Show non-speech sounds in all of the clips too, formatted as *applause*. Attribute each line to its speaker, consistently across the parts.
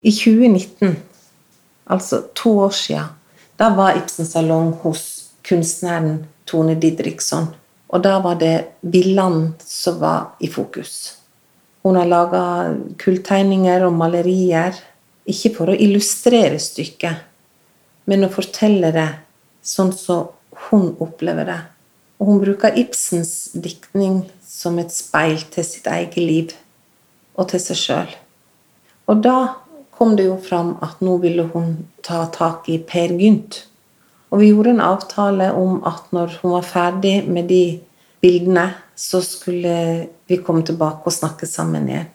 Speaker 1: I 2019, altså to år siden, da var Ibsen salong hos kunstneren Tone Didriksson. Og da var det Villand som var i fokus. Hun har laga kulltegninger og malerier, ikke for å illustrere stykket, men å fortelle det sånn som hun opplever det. Og hun bruker Ibsens diktning som et speil til sitt eget liv og til seg sjøl. Og da kom det jo fram at nå ville hun ta tak i Per Gynt. Og vi gjorde en avtale om at når hun var ferdig med de bildene, så skulle vi komme tilbake og snakke sammen igjen.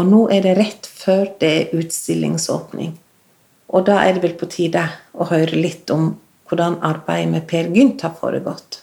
Speaker 1: Og nå er det rett før det er utstillingsåpning. Og da er det vel på tide å høre litt om hvordan arbeidet med Per Gynt har foregått.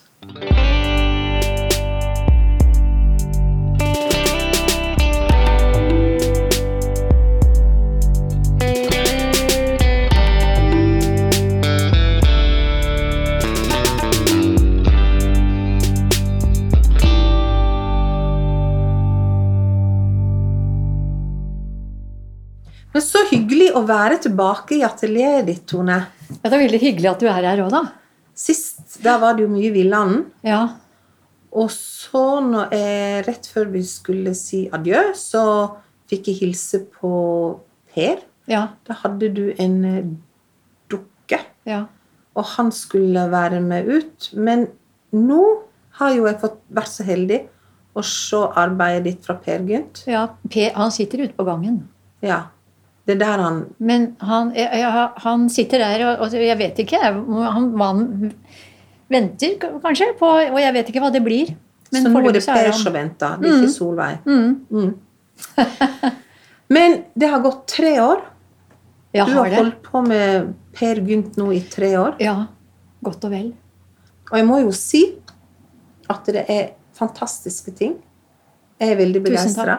Speaker 1: Å være tilbake i atelieret ditt, Tone.
Speaker 2: Ja, Det er veldig hyggelig at du er her òg, da.
Speaker 1: Sist da var det jo mye Villanden.
Speaker 2: Ja.
Speaker 1: Og så, jeg, rett før vi skulle si adjø, så fikk jeg hilse på Per.
Speaker 2: Ja.
Speaker 1: Da hadde du en eh, dukke,
Speaker 2: Ja.
Speaker 1: og han skulle være med ut. Men nå har jo jeg fått vært så heldig å se arbeidet ditt fra Per Gynt.
Speaker 2: ja. Per, han sitter ute på gangen.
Speaker 1: Ja. Det er der han
Speaker 2: Men han, ja, han sitter der, og, og jeg vet ikke Han, han venter kanskje på Og jeg vet ikke hva det blir. Men
Speaker 1: Så nå er det Per som venter, det er ikke Solveig.
Speaker 2: Mm.
Speaker 1: Mm. *laughs* Men det har gått tre år.
Speaker 2: Jeg
Speaker 1: Du
Speaker 2: har
Speaker 1: har holdt på med Per Gynt nå i tre år.
Speaker 2: Ja. Godt og vel.
Speaker 1: Og jeg må jo si at det er fantastiske ting. Jeg er veldig
Speaker 2: Tusen
Speaker 1: begeistra.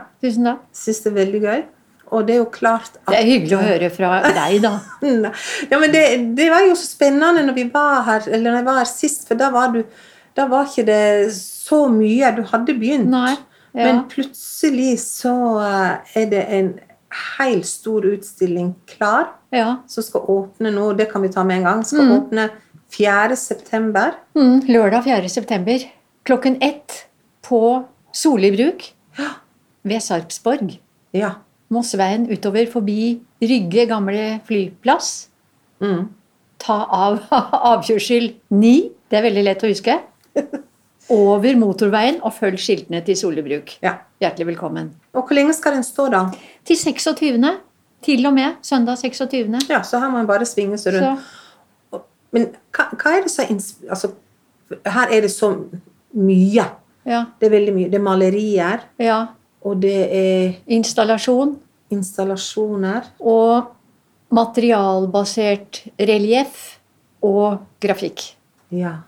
Speaker 1: Syns det er veldig gøy. Og det er jo klart at
Speaker 2: Det er hyggelig å høre fra deg, da. *laughs*
Speaker 1: Ja, men det, det var jo så spennende når vi var her, eller når jeg var her sist, for da var du Da var ikke det så mye. Du hadde begynt.
Speaker 2: Nei. Ja.
Speaker 1: Men plutselig så eh, er det en helt stor utstilling klar,
Speaker 2: ja.
Speaker 1: som skal åpne nå. Det kan vi ta med en gang. Skal
Speaker 2: Mm.
Speaker 1: åpne 4. september.
Speaker 2: Mm, lørdag 4. september klokken ett på Solli bruk ved Sarpsborg.
Speaker 1: Ja.
Speaker 2: Mosseveien utover forbi Rygge gamle flyplass.
Speaker 1: Mm.
Speaker 2: Ta av *laughs* avkjørsel 9, det er veldig lett å huske. *laughs* Over motorveien og følg skiltene til Solebruk.
Speaker 1: ja.
Speaker 2: Hjertelig velkommen.
Speaker 1: Og hvor lenge skal den stå, da?
Speaker 2: Til 26. Til og med søndag 26.
Speaker 1: Ja, Så her må en bare svinge seg rundt.
Speaker 2: Så,
Speaker 1: Men hva, hva er det som altså, Her er det så mye.
Speaker 2: ja,
Speaker 1: Det er veldig mye. Det er malerier,
Speaker 2: ja.
Speaker 1: Og det er
Speaker 2: Installasjon
Speaker 1: installasjoner.
Speaker 2: og materialbasert relieff og grafikk.
Speaker 1: Ja.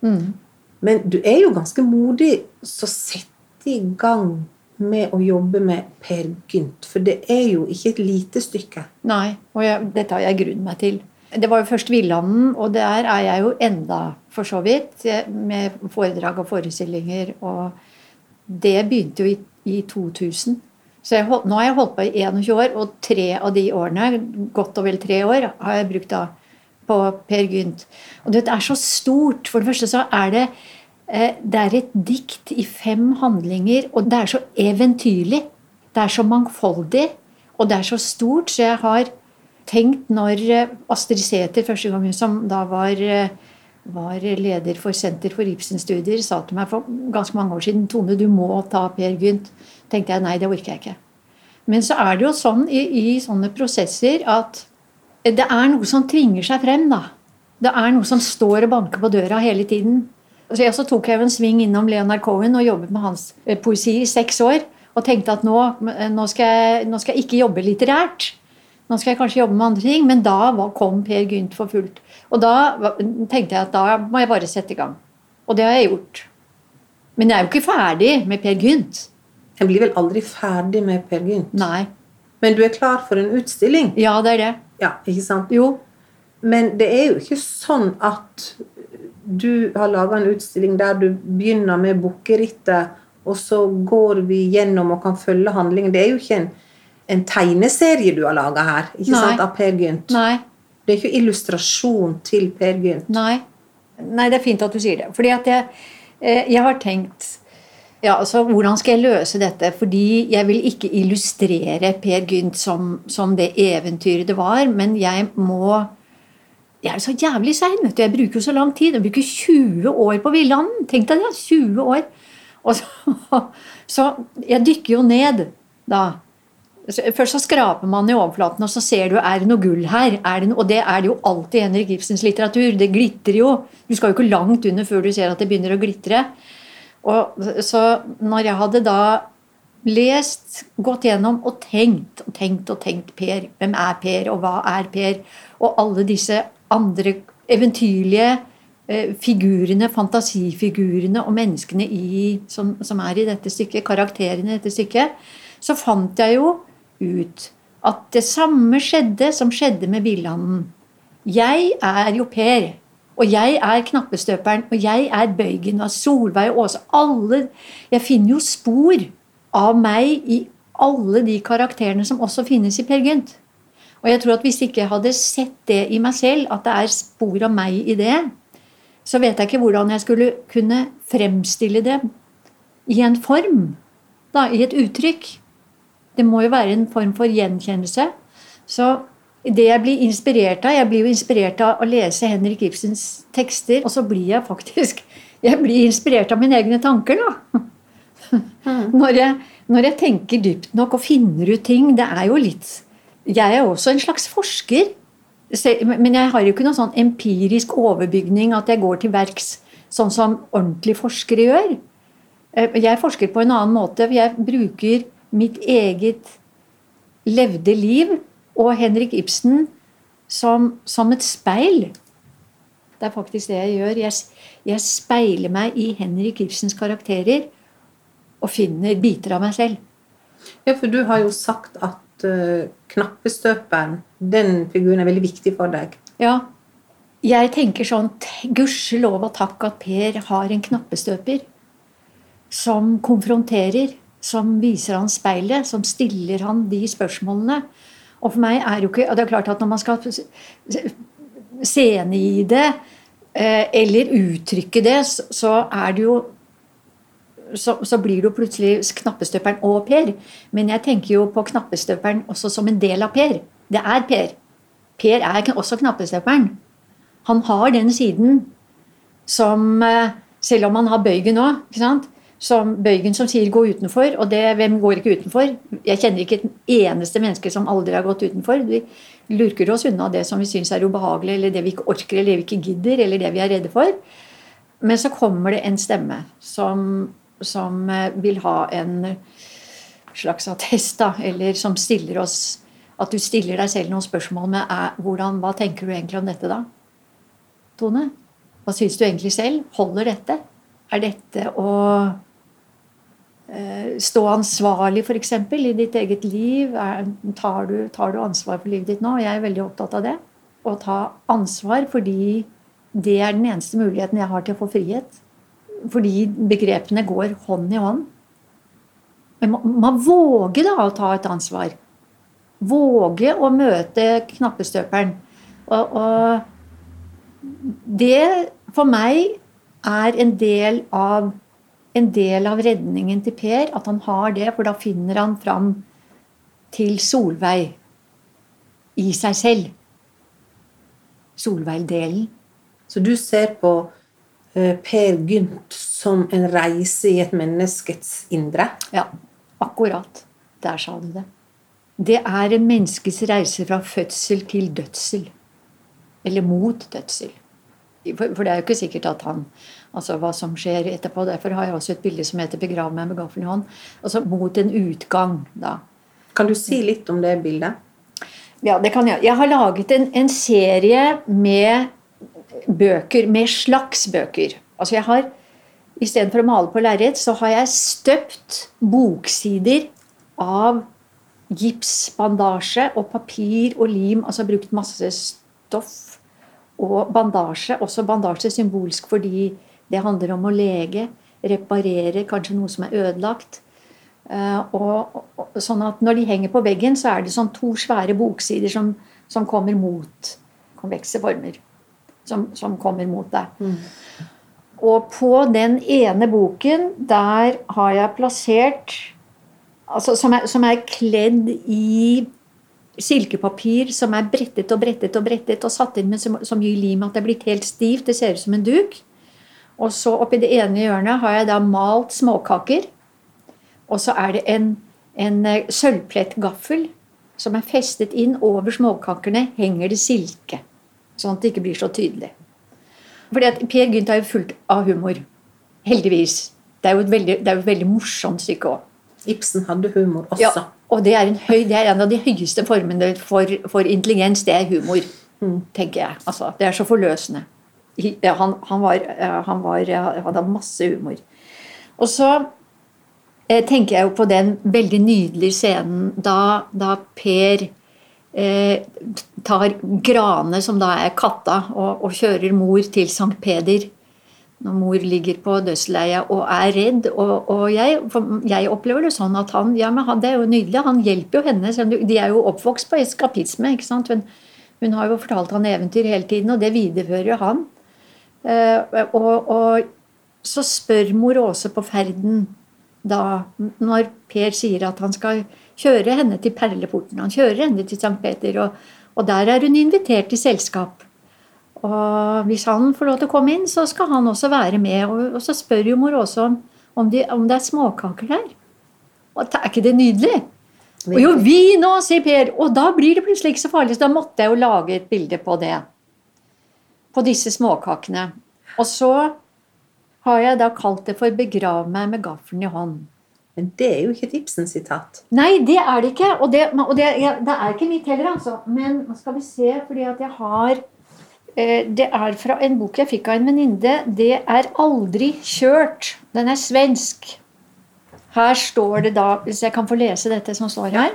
Speaker 2: Mm.
Speaker 1: Men du er jo ganske modig som setter i gang med å jobbe med Per Gynt. For det er jo ikke et lite stykke.
Speaker 2: Nei, og jeg, dette har jeg grudd meg til. Det var jo først Villanden, og der er jeg jo enda, for så vidt, med foredrag og forestillinger. Og det begynte jo i, i 2000. Så jeg, nå har jeg holdt på i 21 år, og tre av de årene, godt og vel tre år, har jeg brukt da på Per Gynt. Og det er så stort. For det første så er det eh, det er et dikt i fem handlinger, og det er så eventyrlig. Det er så mangfoldig, og det er så stort, så jeg har tenkt når eh, Astrid Sæther første gang hun som da var, eh, var leder for Senter for Ibsen-studier, sa til meg for ganske mange år siden Tone, du må ta Per Gynt. tenkte jeg nei, det orker jeg ikke. Men så er det jo sånn i, i sånne prosesser at det er noe som tvinger seg frem, da. Det er noe som står og banker på døra hele tiden. Så, jeg, så tok jeg jo en sving innom Leonard Cohen og jobbet med hans eh, poesi i seks år. Og tenkte at nå, nå, skal jeg, nå skal jeg ikke jobbe litterært. Nå skal jeg kanskje jobbe med andre ting. Men da kom Per Gynt for fullt. Og da tenkte jeg at da må jeg bare sette i gang. Og det har jeg gjort. Men jeg er jo ikke ferdig med Per Gynt.
Speaker 1: Jeg blir vel aldri ferdig med Per Gynt.
Speaker 2: Nei.
Speaker 1: Men du er klar for en utstilling?
Speaker 2: Ja, det er det.
Speaker 1: Ja, ikke sant?
Speaker 2: Jo.
Speaker 1: Men det er jo ikke sånn at du har laga en utstilling der du begynner med bukkerittet, og så går vi gjennom og kan følge handlingen. Det er jo ikke en, en tegneserie du har laga her, ikke
Speaker 2: Nei.
Speaker 1: sant, av Per Gynt.
Speaker 2: Nei.
Speaker 1: Det er ikke illustrasjon til Per Gynt.
Speaker 2: Nei. Nei, det er fint at du sier det. Fordi at jeg, eh, jeg har tenkt ja, altså, Hvordan skal jeg løse dette? Fordi jeg vil ikke illustrere Per Gynt som, som det eventyret det var, men jeg må Jeg er så jævlig sein, vet du. Jeg bruker jo så lang tid. Jeg bruker 20 år på Villanden. Tenk deg det. 20 år. Og så, *laughs* så jeg dykker jo ned da. Først så skraper man i overflaten, og så ser du er det noe gull her. Er det noe? og det er det jo alltid i Henrik Ibsens litteratur. Det glitrer jo. Du skal jo ikke langt under før du ser at det begynner å glitre. Og, så når jeg hadde da lest, gått gjennom og tenkt og tenkt og tenkt Per, hvem er Per, og hva er Per, og alle disse andre eventyrlige eh, figurene, fantasifigurene og menneskene i, som, som er i dette stykket, karakterene i dette stykket, så fant jeg jo ut at det samme skjedde som skjedde med Villanden. Jeg er jo Per, og jeg er knappestøperen, og jeg er Bøygen og Solveig og Åse. Alle Jeg finner jo spor av meg i alle de karakterene som også finnes i Per Gynt. Og jeg tror at hvis ikke jeg hadde sett det i meg selv, at det er spor av meg i det, så vet jeg ikke hvordan jeg skulle kunne fremstille det i en form. Da, I et uttrykk. Det må jo være en form for gjenkjennelse. Så det jeg blir inspirert av Jeg blir jo inspirert av å lese Henrik Ibsens tekster, og så blir jeg faktisk *laughs* Jeg blir inspirert av mine egne tanker, da. *laughs* Når jeg, når jeg tenker dypt nok og finner ut ting. Det er jo litt Jeg er også en slags forsker. Men jeg har jo ikke noen sånn empirisk overbygning at jeg går til verks sånn som ordentlige forskere gjør. Eh, Jeg forsker på en annen måte. Jeg bruker mitt eget levde liv og Henrik Ibsen som, som et speil. Det er faktisk det jeg gjør. Jeg, jeg speiler meg i Henrik Ibsens karakterer og finner biter av meg selv.
Speaker 1: Ja, for du har jo sagt at uh, knappestøperen, den figuren er veldig viktig for deg.
Speaker 2: Ja, jeg tenker sånn Gudskjelov og takk at Per har en knappestøper som konfronterer, som viser han speilet, som stiller han de spørsmålene. Og for meg er jo ikke og Det er klart at når man skal scene i det, eh, eller uttrykke det, så, er det jo så, så blir det jo plutselig knappestøperen og Per. Men jeg tenker jo på knappestøperen også som en del av Per. Det er Per. Per er også knappestøperen. Han har den siden som eh, Selv om han har bøygen òg, som bøygen som sier 'gå utenfor', og det, hvem går ikke utenfor? Jeg kjenner ikke et eneste menneske som aldri har gått utenfor. Vi lurker oss unna det som vi syns er ubehagelig, eller det vi ikke orker, eller det vi ikke gidder, eller det vi er redde for. Men så kommer det en stemme som, som eh, vil ha en slags attest, da, eller som stiller oss At du stiller deg selv noen spørsmål med er, hvordan, hva tenker du egentlig om dette, da? Tone? Hva syns du egentlig selv? Holder dette? Er dette å stå ansvarlig, f.eks., i ditt eget liv? Tar, du, tar du ansvar for livet ditt nå? Jeg er veldig opptatt av det. Å ta ansvar fordi det er den eneste muligheten jeg har til å få frihet. Fordi begrepene går hånd i hånd. Men man våger da å ta et ansvar. Våge å møte knappestøperen. Og, og det for meg er en del av en del av redningen til Per, at han har det, for da finner han fram til Solveig i seg selv. Solveig-delen.
Speaker 1: Så du ser på eh, Per Gynt som en reise i et menneskets indre?
Speaker 2: Ja, akkurat. Der sa du det. Det er en menneskes reise fra fødsel til dødsel. Eller mot dødsel. For, for det er jo ikke sikkert at han Altså hva som skjer etterpå. Derfor har jeg også et bilde som heter 'Begrav meg med gaffelen i hånd'. Altså mot en utgang, da.
Speaker 1: Kan du si litt om det bildet?
Speaker 2: Ja, det kan jeg. Jeg har laget en, en serie med bøker, med slags bøker. Altså jeg har, Istedenfor å male på lerret, så har jeg støpt boksider av gipsbandasje og papir og lim. Altså brukt masse stoff og bandasje. Også bandasje symbolsk fordi det handler om å lege, reparere kanskje noe som er ødelagt. Eh, og, og, sånn at når de henger på veggen, så er det sånn to svære boksider som, som kommer mot konvekse former. Som, som kommer mot deg. Mm. Og på den ene boken, der har jeg plassert altså som, er, som er kledd i silkepapir som er brettet og brettet og brettet og satt inn med så, så mye lim at det er blitt helt stivt. Det ser ut som en duk. Og så oppi det ene hjørnet har jeg da malt småkaker. Og så er det en, en eh, sølvplettgaffel som er festet inn over småkakene. Henger det silke. Sånn at det ikke blir så tydelig. Fordi at Per Gynt er jo fullt av humor. Heldigvis. Det er jo et veldig, det er jo et veldig morsomt stykke òg.
Speaker 1: Ibsen hadde humor også. Ja,
Speaker 2: og det er, en, høy, det er en av de høyeste formene for, for intelligens. Det er humor, mm. tenker jeg. Altså, det er så forløsende. Han, han, var, han var, hadde masse humor. Og så eh, tenker jeg jo på den veldig nydelige scenen da, da Per eh, tar Grane, som da er katta, og, og kjører mor til Sankt Peder når mor ligger på dødsleiet og er redd. Og, og jeg, jeg, opplever det sånn at han ja, men Det er jo nydelig. Han hjelper jo henne. De er jo oppvokst på eskapisme. ikke sant? Hun, hun har jo fortalt han eventyr hele tiden, og det viderefører jo han. Eh, og, og, så spør mor Åse på ferden da, når Per sier at han skal kjøre henne til Perleporten. Han kjører henne til St. Peter, og, og der er hun invitert til selskap. Og hvis han får lov til å komme inn, så skal han også være med. Og, og så spør jo mor også om, om, de, om, det er småkaker der. Og Er ikke det nydelig? Og jo, vi nå, sier Per. Og da blir det plutselig ikke så farlig. Så da måtte jeg jo lage et bilde på det. På disse småkakene. Og så har jeg da kalt det for 'begrav meg med gaffelen i hånd'.
Speaker 1: Men det er jo ikke et Ibsen-sitat.
Speaker 2: Nei, det er det ikke. Og det, og det, ja, det er ikke mitt heller, altså. Men nå skal vi se, fordi at jeg har Eh, det er fra en bok jeg fikk av en venninne. Det er 'Aldri kjørt'. Den er svensk. Her står det da, hvis jeg kan få lese dette som står her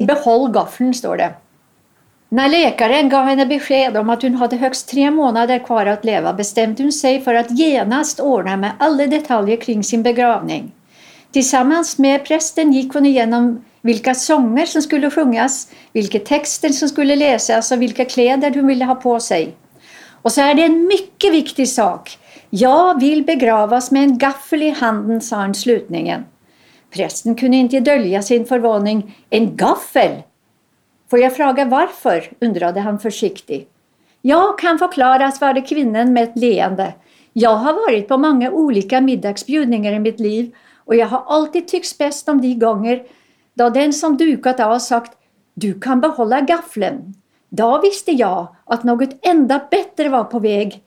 Speaker 2: 'Behold gaffelen', står det. Når läkaren gav henne besked om at hun hadde høgst tre måneder kvar å leve, bestemte hun seg for å genast ordne med alle detaljer kring sin begravning. Tillsammans med prästen gikk hun igjennom hvilke sånger som skulle sjunges, hvilke texter som skulle leses og hvilke kläder hun ville ha på seg. Och så är det en mycket viktig sak. Jag vill begravas med en gaffel i handen, sa han slutningen. Prästen kunde inte dölja sin förvåning. En gaffel? Får jag fråga varför? undrade han försiktigt. Jag kan forklare, svarte kvinnen med et leende. Jeg har vært på mange ulike middagsbjudningar i mitt liv og jeg har alltid tykt best om de ganger da den som duket av sagt du kan behålla gaffelen'. Da visste jeg at noe enda bedre var på vei.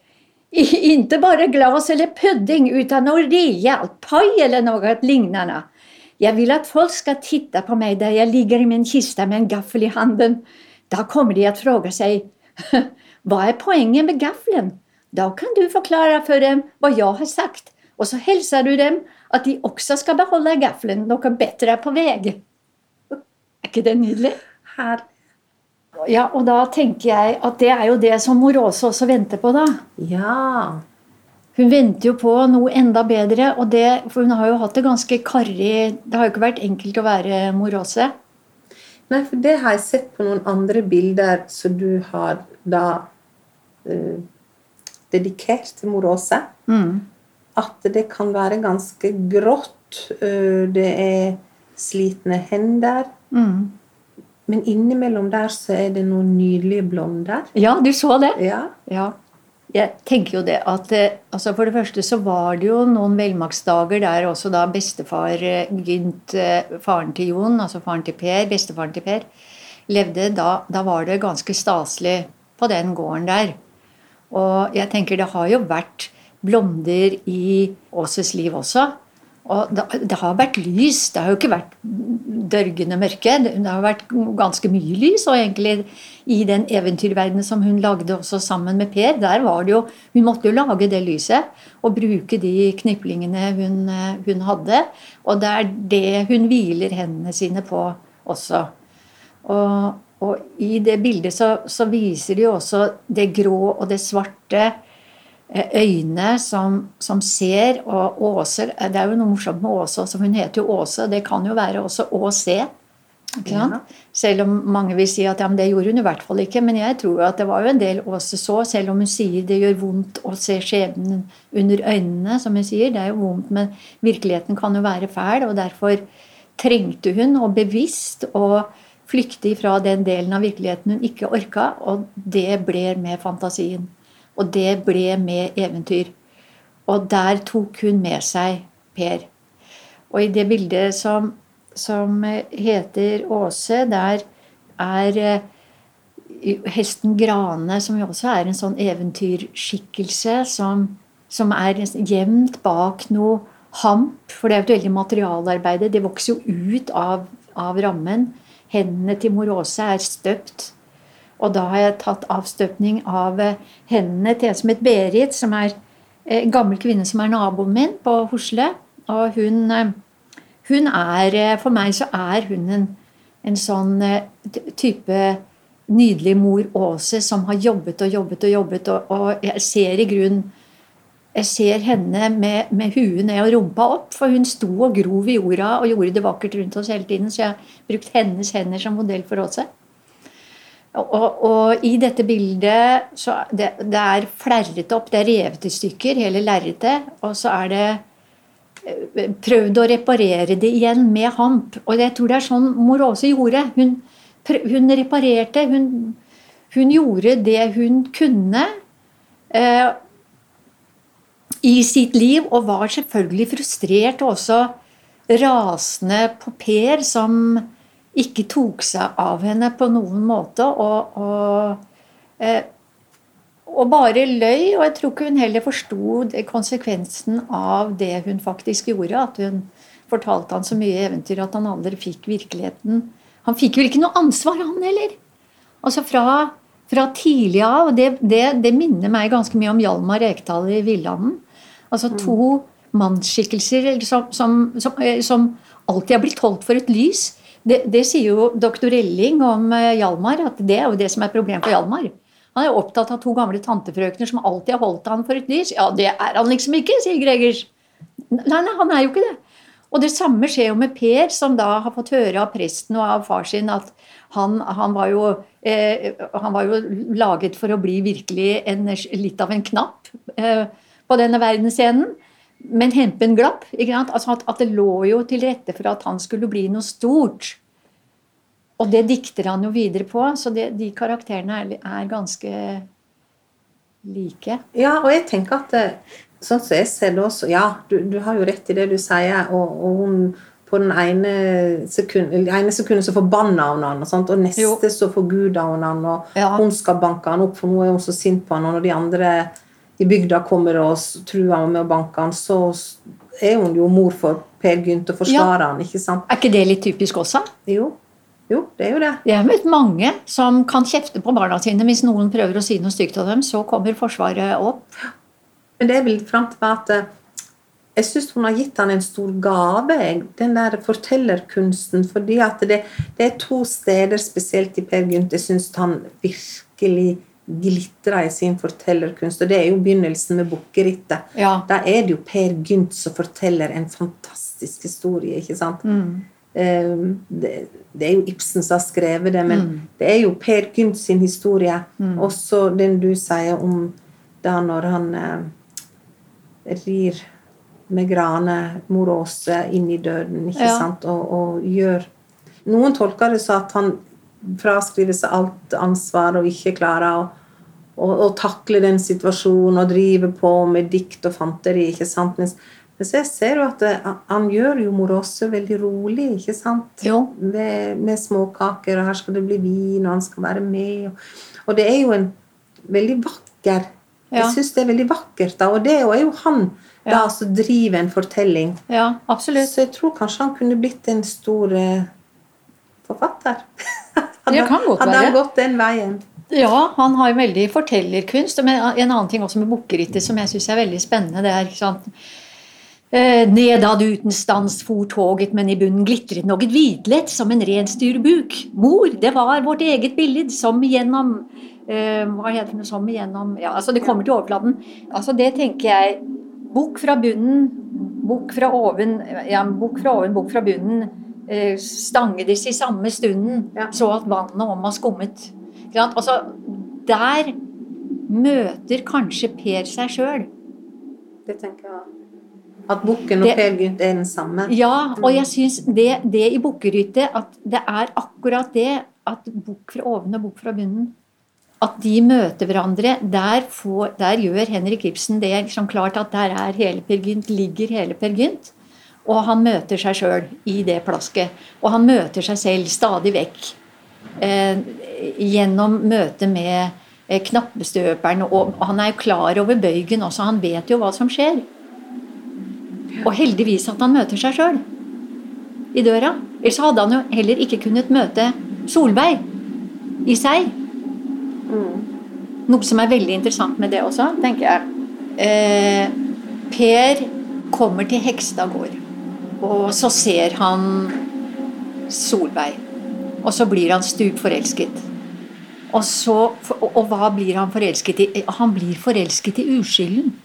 Speaker 2: Inte bare glas eller pudding utan noe realt, paj eller noe liknande. Jag vil at folk skal titte på meg der jeg ligger i min kiste med en gaffel i handen. Da kommer de att fråga seg *laughs* hva er poenget med gaffelen? Da kan du forklare for dem hva jeg har sagt og så hilser du dem at de også skal beholde gaffelen. Noe bedre er på vei. *laughs* Er ikke det nydelig?
Speaker 1: Her.
Speaker 2: Ja, og da tenker jeg at det er jo det som mor Åse også venter på, da.
Speaker 1: Ja.
Speaker 2: Hun venter jo på noe enda bedre, og det, for hun har jo hatt det ganske karrig Det har jo ikke vært enkelt å være mor Åse.
Speaker 1: Nei, for det har jeg sett på noen andre bilder som du har da uh, dedikert til mor Åse. Mm. At det kan være ganske grått. Uh, det er slitne hender. Mm. Men innimellom der så er det noen nydelige blonder.
Speaker 2: Ja, du så det?
Speaker 1: Ja.
Speaker 2: ja. Jeg tenker jo det at eh, altså For det første så var det jo noen velmaktsdager der også da bestefar eh, Gynt, eh, faren til Jon, altså faren til Per, bestefaren til Per, levde. Da, da var det ganske staselig på den gården der. Og jeg tenker det har jo vært blonder i Åses liv også. Og det, har vært lys. Det har jo ikke vært dørgende mørke. Det har vært ganske mye lys og egentlig i den eventyrverdenen som hun lagde også sammen med Per. Der var det jo, Hun måtte jo lage det lyset og bruke de kniplingene hun, hun hadde. Og det er det hun hviler hendene sine på også. Og, og i det bildet så, så viser de jo også det grå og det svarte øyne som, som, ser, og Åse Det er jo noe morsomt med Åse også, hun heter jo Åse. Det kan jo være også å se. Ja. Selv om mange vil si at ja, det gjorde hun i hvert fall ikke. Men jeg tror at det var jo en del Åse så, selv om hun sier det gjør vondt å se skjebnen under øynene. som hun sier, Det er jo vondt, men virkeligheten kan jo være fæl. Og derfor trengte hun, og bevisst, å flykte fra den delen av virkeligheten hun ikke orka. Og det ble med fantasien. Og det ble med eventyr. Og der tok hun med seg Per. Og i det bildet som som heter Åse. Der er eh, hesten Grane, som jo også er en sånn eventyrskikkelse, som, som er gjemt bak noe hamp. For det er jo et veldig materialarbeid. Det vokser jo ut av, av rammen. Hendene til mor Åse er støpt. Og da har jeg tatt avstøpning av eh, hendene til en som het Berit, som er en gammel kvinne som er naboen min på Hosle. Og hun eh, hun er eh, For meg så er hun en, en sånn eh, type nydelig mor Åse som har jobbet og jobbet og jobbet, og, og jeg ser i grunnen jeg ser henne med, med huet ned og rumpa opp, for hun sto og grov i jorda og gjorde det vakkert rundt oss hele tiden. Så jeg har brukt hennes hender som modell for Åse. Og, og, i dette bildet så det, det er flerret opp, det er revet i stykker, hele lerretet. Og så er det prøvd å reparere det igjen med hamp. Og jeg tror det er sånn mor Åse gjorde. Hun, hun reparerte. Hun, hun, gjorde det hun kunne eh, i sitt liv, og var selvfølgelig frustrert og også rasende på Per, som ikke tok seg av henne på noen måte. og, og eh, og bare løy. Og jeg tror ikke hun heller forsto konsekvensen av det hun faktisk gjorde. At hun fortalte han så mye eventyr at han aldri fikk virkeligheten. Han fikk jo ikke noe ansvar, han heller. Altså fra, fra tidlig av. Det, det, det, minner meg ganske mye om Hjalmar Ekdal i Villanden. Altså mm. to mannsskikkelser som, som, som, eh, som, alltid har blitt holdt for et lys. Det, det sier jo doktor Elling om eh, Hjalmar, at det er jo det som er problemet for Hjalmar. Han er opptatt av to gamle tantefrøkner som alltid har holdt han for et lys. Ja, det er han liksom ikke, sier Gregers. Nei, nei, han er jo ikke det. Og det samme skjer jo med Per, som da har fått høre av presten og av far sin at han, han, var, jo, eh, han var jo laget for å bli virkelig en, litt av en knapp eh, på denne verdensscenen. Men hempen glapp. Altså at, at, det lå jo til rette for at han skulle bli noe stort. Og det dikter han jo videre på, så det, de karakterene er, er, ganske like.
Speaker 1: Ja, og jeg tenker at det, sånn som jeg ser det også Ja, du, du, har jo rett i det du sier, og, og hun på den ene sekundet så forbanner hun han, og, og neste jo. så forguder hun han, og ja. hun skal banke han opp, for nå er hun så sint på han, og når de andre i bygda kommer og truer med å banke han, så er hun jo mor for Per Gynt og forsvarer ja. han, ikke sant?
Speaker 2: Er ikke det litt typisk også?
Speaker 1: Jo. Jo, det er jo det.
Speaker 2: Jeg har møtt mange som kan kjefte på barna sine hvis noen prøver å si noe stygt av dem. Så kommer Forsvaret opp.
Speaker 1: Men det er vel fram til at eh, jeg syns hun har gitt han en stor gave, den der fortellerkunsten. fordi at det, det er to steder, spesielt i Per Gynt, jeg syns han virkelig glitra i sin fortellerkunst. Og det er jo begynnelsen med Bukkerittet. Ja. Da er det jo Per Gynt som forteller en fantastisk historie, ikke sant? Mm. Ehm, det, det, er jo Ibsen som har skrevet det, men mm. det er jo Per Gynt sin historie. Mm. Også den du sier om da når han eh, rir med Grane, moråse inn i døden, ikke ja. sant, og, og, gjør Noen tolker det så at han fraskriver seg alt ansvar og ikke klarer å, å, å takle den situasjonen og drive på med dikt og fanteri. ikke sant, mens så jeg ser jo at det, han gjør jo mor også veldig rolig, ikke sant? Med, med småkaker, og her skal det bli vin, og han skal være med. Og, og det er jo en veldig vakker ja. Jeg syns det er veldig vakkert, da, og det er jo han ja. da som driver en fortelling.
Speaker 2: Ja, absolutt.
Speaker 1: Så jeg tror kanskje han kunne blitt en stor uh, forfatter. *laughs*
Speaker 2: hadde, det kan godt.
Speaker 1: Hadde han gått den veien.
Speaker 2: Ja, han har jo veldig fortellerkunst. Men en annen ting også med bukkerittet som jeg syns er veldig spennende, det er ikke sant Eh, Nedad uten stans for toget, men i bunnen glitret noe hvitlett som en reinsdyrbuk. Mor, det var vårt eget billed, som gjennom eh, Hva heter det som igjennom Ja, altså det kommer til overflaten. Altså det tenker jeg Bukk fra bunnen, bukk fra oven, ja, bukk fra oven, bukk fra bunnen. Eh, stangedes i samme stunden,
Speaker 1: Ja.
Speaker 2: så at vannet om har skummet. Altså, der møter kanskje Per seg sjøl.
Speaker 1: Det tenker jeg. At bukken og Per Gynt er den samme.
Speaker 2: Ja, og jeg syns det, det i Bukkerytte at det er akkurat det at bukk fra oven og bukk fra bunnen At de møter hverandre. Der, får, der gjør Henrik Ibsen det liksom klart at der er hele Per Gynt, ligger hele Per Gynt. Og han møter seg sjøl i det plasket. Og han møter seg selv stadig vekk. Eh, gjennom møtet med eh, knappestøperen. Og han er jo klar over bøygen også, han vet jo hva som skjer. Og heldigvis at han møter seg sjøl i døra. Ellers hadde han jo heller ikke kunnet møte Solveig i seg. Noe som er veldig interessant med det også, tenker jeg. Eh, per kommer til Hekstad gård, og så ser han Solveig. Og så blir han stupforelsket. Og, så, og, og hva blir han forelsket i? Han blir forelsket i uskylden.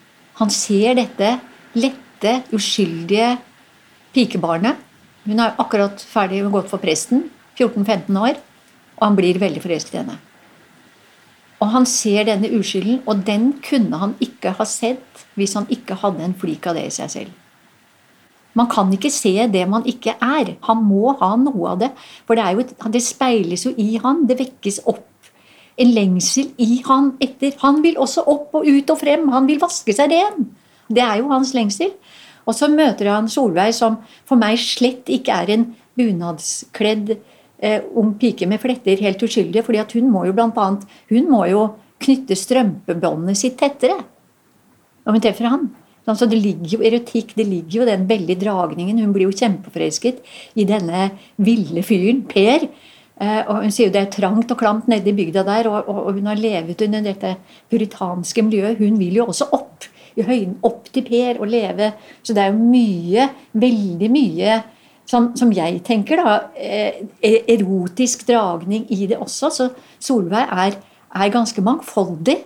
Speaker 2: Han ser dette lette, uskyldige pikebarnet. Hun er akkurat ferdig med å gå for presten, 14-15 år, og han blir veldig forelsket i henne. Og han ser denne uskylden, og den kunne han ikke ha sett hvis han ikke hadde en flik av det i seg selv. Man kan ikke se det man ikke er. Han må ha noe av det. For det, jo, det speiles jo i han. Det vekkes opp en lengsel i han etter Han vil også opp og ut og frem. Han vil vaske seg ren. Det er jo hans lengsel. Og så møter han Solveig, som for meg slett ikke er en bunadskledd eh, ung pike med fletter, helt uskyldig. fordi hun må jo blant annet Hun må jo knytte strømpebåndet sitt tettere når hun treffer han. Altså det ligger jo erotikk, det ligger jo den veldige dragningen. Hun blir jo kjempeforelsket i denne ville fyren, Per. Eh, og Hun sier jo det er trangt og klamt nede i bygda der, og, og hun har levet under dette puritanske miljøet. Hun vil jo også opp i høyden, opp til Per og leve. Så det er jo mye, veldig mye som, som jeg tenker, da, eh, erotisk dragning i det også. Så Solveig er, er ganske mangfoldig.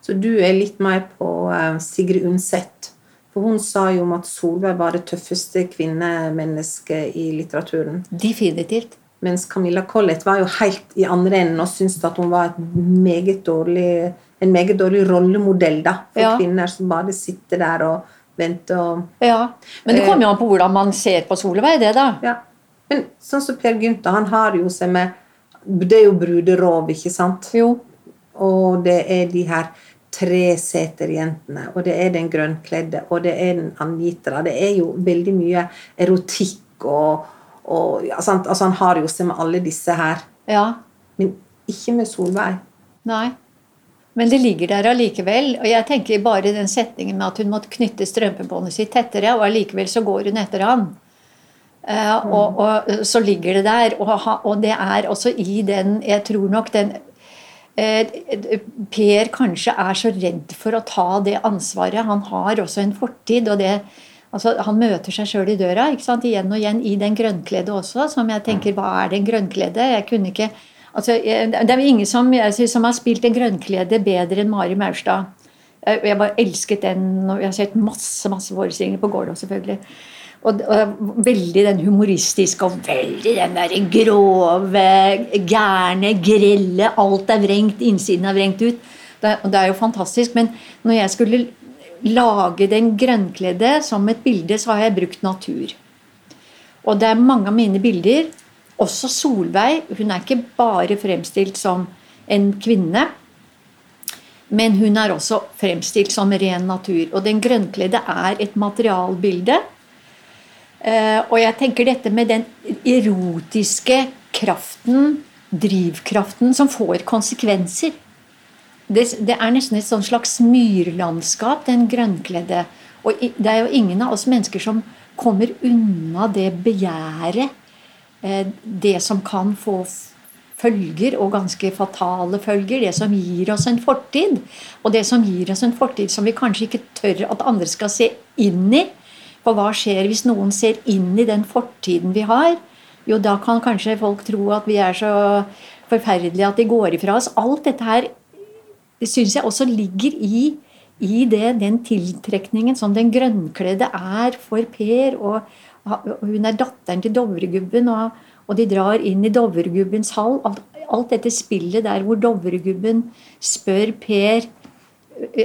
Speaker 1: Så du er litt mer på eh, Sigrid Undset. For hun sa jo om at Solveig var det tøffeste kvinnemennesket i litteraturen.
Speaker 2: Definitivt.
Speaker 1: Mens Camilla Collett var jo helt i andre enden og syntes at hun var et meget dårlig, en meget dårlig rollemodell da, for
Speaker 2: Ja.
Speaker 1: kvinner som bare sitter der og venter og
Speaker 2: Ja, Men det kommer jo an på hvordan man ser på Solveig, det, da.
Speaker 1: Ja. Men sånn som Per Gynter, han har jo seg med Det er jo bruderov, ikke sant?
Speaker 2: Jo.
Speaker 1: Og det er de her treseterjentene, og det er den grønnkledde, og det er den Anitra. Det er jo veldig mye erotikk og, og ja, sant? Altså, Han har jo seg med alle disse her,
Speaker 2: Ja.
Speaker 1: men ikke med Solveig.
Speaker 2: Nei. Men det ligger der allikevel. Og jeg tenker bare den setningen med at hun måtte knytte strømpebåndet sitt tettere, og allikevel så går hun etter han. Uh, og, og så ligger det der. Og, og det er også i den Jeg tror nok den Per kanskje er så redd for å ta det ansvaret. Han har også en fortid. og det Altså, han møter seg sjøl i døra igjen og igjen i den grønnkledde også. Som jeg tenker, hva er den grønnkledde? Jeg kunne ikke altså, jeg- Det er jo ingen som, synes, som har spilt en grønnkledde bedre enn Mari Maurstad. Jeg, jeg bare elsket den. og Jeg har sett masse masse forestillinger på Gålå, selvfølgelig. Og, og veldig den humoristiske og veldig den der grove, gærne, grelle. Alt er vrengt, innsiden er vrengt ut. Det, og det er jo fantastisk. Men når jeg skulle lage den grønnkledde som et bilde, så har jeg brukt natur. Og det er mange av mine bilder, også Solveig, hun er ikke bare fremstilt som en kvinne, men hun er også fremstilt som ren natur. Og den grønnkledde er et materialbilde. Eh, og jeg tenker dette med den erotiske kraften, drivkraften, som får konsekvenser. Det, det er nesten et sånn slags myrlandskap, den grønnkledde. Og det er jo ingen av oss mennesker som kommer unna det begjæret. Eh, det som kan få følger, og ganske fatale følger. Det som gir oss en fortid. Og det som gir oss en fortid som vi kanskje ikke tør at andre skal se inn i. For hva skjer hvis noen ser inn i den fortiden vi har? Jo, da kan kanskje folk tro at vi er så forferdelige at de går ifra oss. Alt dette her syns jeg også ligger i, i det, den tiltrekningen som den grønnkledde er for Per. Og, hun er datteren til Dovregubben, og, og, de drar inn i Dovregubbens hall. Alt dette spillet der hvor Dovregubben spør Per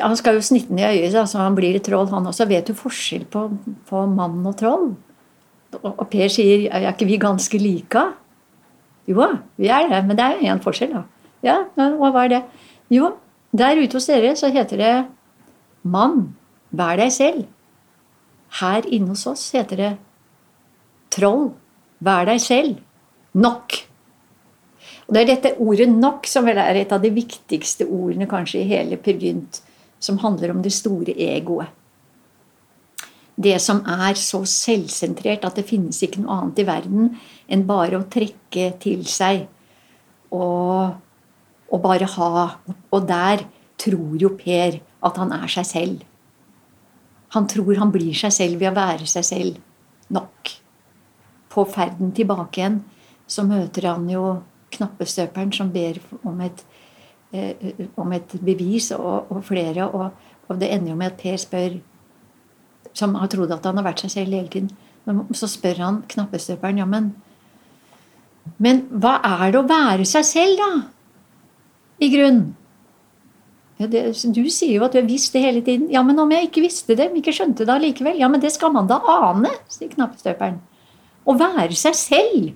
Speaker 2: Han skal jo snitte den i øyet, så han blir et troll, han også. Vet du forskjell på, på mann og troll? Og Per sier er ikke vi ganske like? Jo, vi er det, men det er jo én forskjell, da. Ja, hva er det? Jo, der ute hos dere så heter det mann, vær deg selv. Her inne hos oss heter det troll, vær deg selv. Nok. Og Det er dette ordet 'nok' som vel er et av de viktigste ordene kanskje i hele Per Gynt, som handler om det store egoet det som er så selvsentrert at det finnes ikke noe annet i verden enn bare å trekke til seg og, og bare ha Og der tror jo Per at han er seg selv. Han tror han blir seg selv ved å være seg selv nok. På ferden tilbake igjen så møter han jo knappestøperen som ber om et, eh, om et bevis, og, og flere. Og, og det ender jo med at Per spør som har trodd at han har vært seg selv hele tiden. Så spør han knappestøperen ja, men, men hva er det å være seg selv, da? I grunn. Ja, det, du sier jo at du har visst det hele tiden. Ja, men om jeg ikke visste det, ikke skjønte det allikevel? Ja, men det skal man da ane, sier knappestøperen. Å være seg selv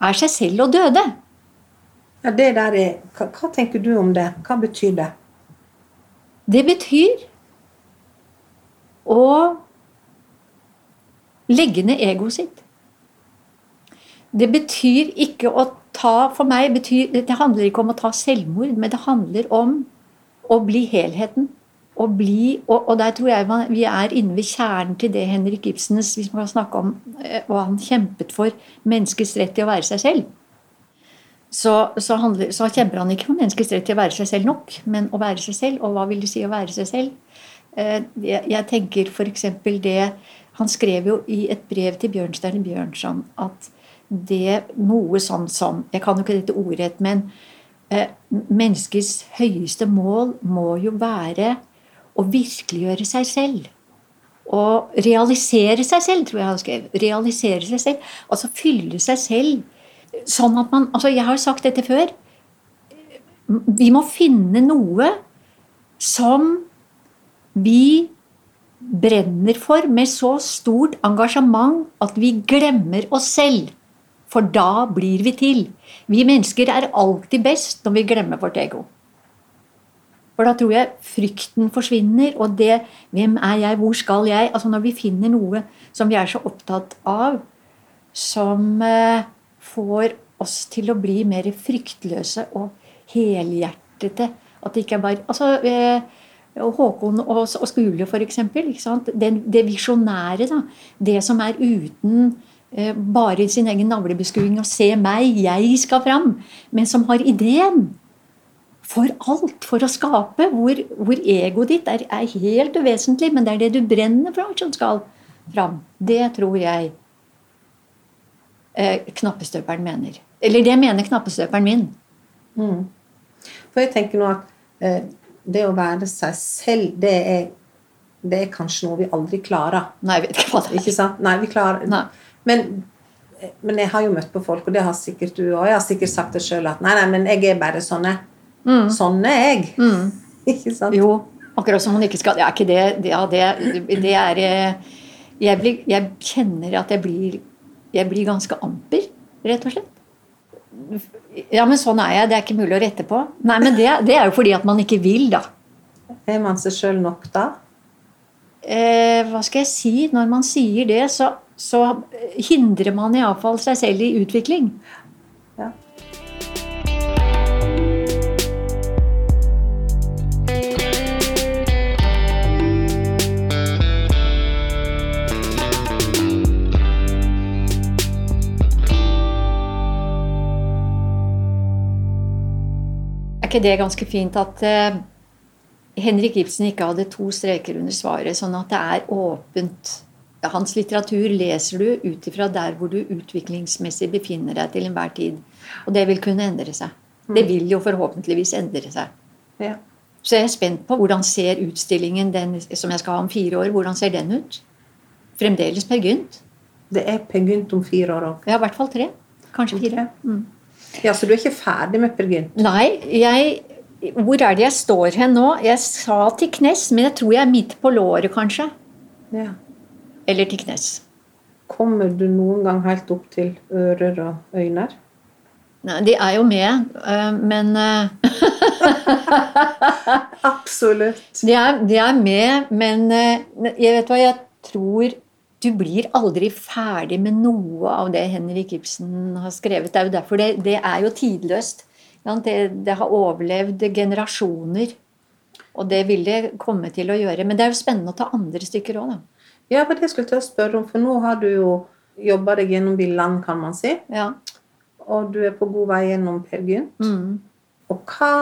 Speaker 2: er seg selv og døde.
Speaker 1: Ja, det der er, hva, hva tenker du om det? Hva betyr det?
Speaker 2: Det betyr å legge ned egoet sitt. Det betyr ikke å ta For meg betyr Det handler ikke om å ta selvmord, men det handler om å bli helheten. Å bli, og, og der tror jeg man, vi er inne ved kjernen til det Henrik Ibsens hvis man kan snakke om, hva han kjempet for menneskets rett til å være seg selv. Så, så, handler, så kjemper han ikke for menneskets rett til å være seg selv nok, men å være seg selv. Og hva vil det si å være seg selv? Eh, jeg tenker f.eks. det Han skrev jo i et brev til Bjørnstein Bjørnson at det noe sånn som Jeg kan jo ikke dette ordrett, men eh, menneskets høyeste mål må jo være å virkeliggjøre seg selv. Og realisere seg selv, tror jeg han skrev. Realisere seg selv. Altså fylle seg selv sånn at man Altså, jeg har sagt dette før. Vi må finne noe som vi brenner for med så stort engasjement at vi glemmer oss selv. For da blir vi til. Vi mennesker er alltid best når vi glemmer vårt ego. For da tror jeg frykten forsvinner, og det 'Hvem er jeg? Hvor skal jeg?' Altså Når vi finner noe som vi er så opptatt av, som eh, får oss til å bli mer fryktløse og helhjertete At det ikke er bare altså, eh, Håkon og, og Skule, f.eks. Det, det visjonære. Det som er uten eh, bare sin egen navlebeskuing og 'se meg, jeg skal fram', men som har ideen for alt, for å skape, hvor, hvor egoet ditt er, er, helt uvesentlig, men det er det du brenner for som skal fram. Det tror jeg eh, knappestøperen mener. Eller det mener knappestøperen min.
Speaker 1: Mm. For jeg tenker nå at eh, det å være seg selv, det er, det er kanskje noe vi aldri klarer.
Speaker 2: Nei, jeg vet ikke hva det er.
Speaker 1: Ikke sant? Nei, vi klarer
Speaker 2: nei.
Speaker 1: Men, men, jeg har jo møtt på folk, og det har sikkert du òg. Jeg har sikkert sagt det sjøl at nei, nei, men jeg er bare sånn. Mm. Sånn er jeg.
Speaker 2: Mm. *laughs*
Speaker 1: ikke sant?
Speaker 2: Jo. Akkurat som man ikke skal Ja, ikke det Ja, det, det er eh, jeg, blir, jeg kjenner at jeg blir Jeg blir ganske amper, rett og slett. Ja, men sånn er jeg. Det er ikke mulig å rette på. Nei, men det, det er jo fordi at man ikke vil, da.
Speaker 1: Er man seg sjøl nok da?
Speaker 2: Eh, hva skal jeg si? Når man sier det, så, så hindrer man iallfall seg selv i utvikling. Er ikke det ganske fint at uh, Henrik Ibsen ikke hadde to streker under svaret, sånn at det er åpent hans litteratur leser du ut ifra der hvor du utviklingsmessig befinner deg til enhver tid. Og det vil kunne endre seg. Det vil jo forhåpentligvis endre seg.
Speaker 1: Ja.
Speaker 2: Så jeg er spent på hvordan ser utstillingen den, som jeg skal ha om fire år, hvordan ser den ut? Fremdeles Per Gynt.
Speaker 1: Det er Per Gynt om fire år òg.
Speaker 2: Ja, i hvert fall tre. Kanskje fire. Mm.
Speaker 1: Ja, så du er ikke ferdig med Peer Gynt?
Speaker 2: Nei, jeg Hvor er det jeg står hen nå? Jeg sa til knes, men jeg tror jeg er midt på låret, kanskje.
Speaker 1: Ja.
Speaker 2: Eller til knes.
Speaker 1: Kommer du noen gang helt opp til ører og øyne?
Speaker 2: Nei, de er jo med, øh, men øh, *laughs*
Speaker 1: Absolutt.
Speaker 2: de, er, de er med, men øh, jeg vet hva, jeg tror du blir aldri ferdig med noe av det Henrik Ibsen har skrevet. Det er jo derfor det, det er jo tidløst. Det, det har overlevd generasjoner. Og det vil det komme til å gjøre. Men det er jo spennende å ta andre stykker òg, da.
Speaker 1: Ja, for det skulle jeg til å spørre om, for nå har du jo jobba deg gjennom Villand, kan man si.
Speaker 2: Ja.
Speaker 1: Og du er på god vei gjennom Per Gynt.
Speaker 2: Mm.
Speaker 1: Og hva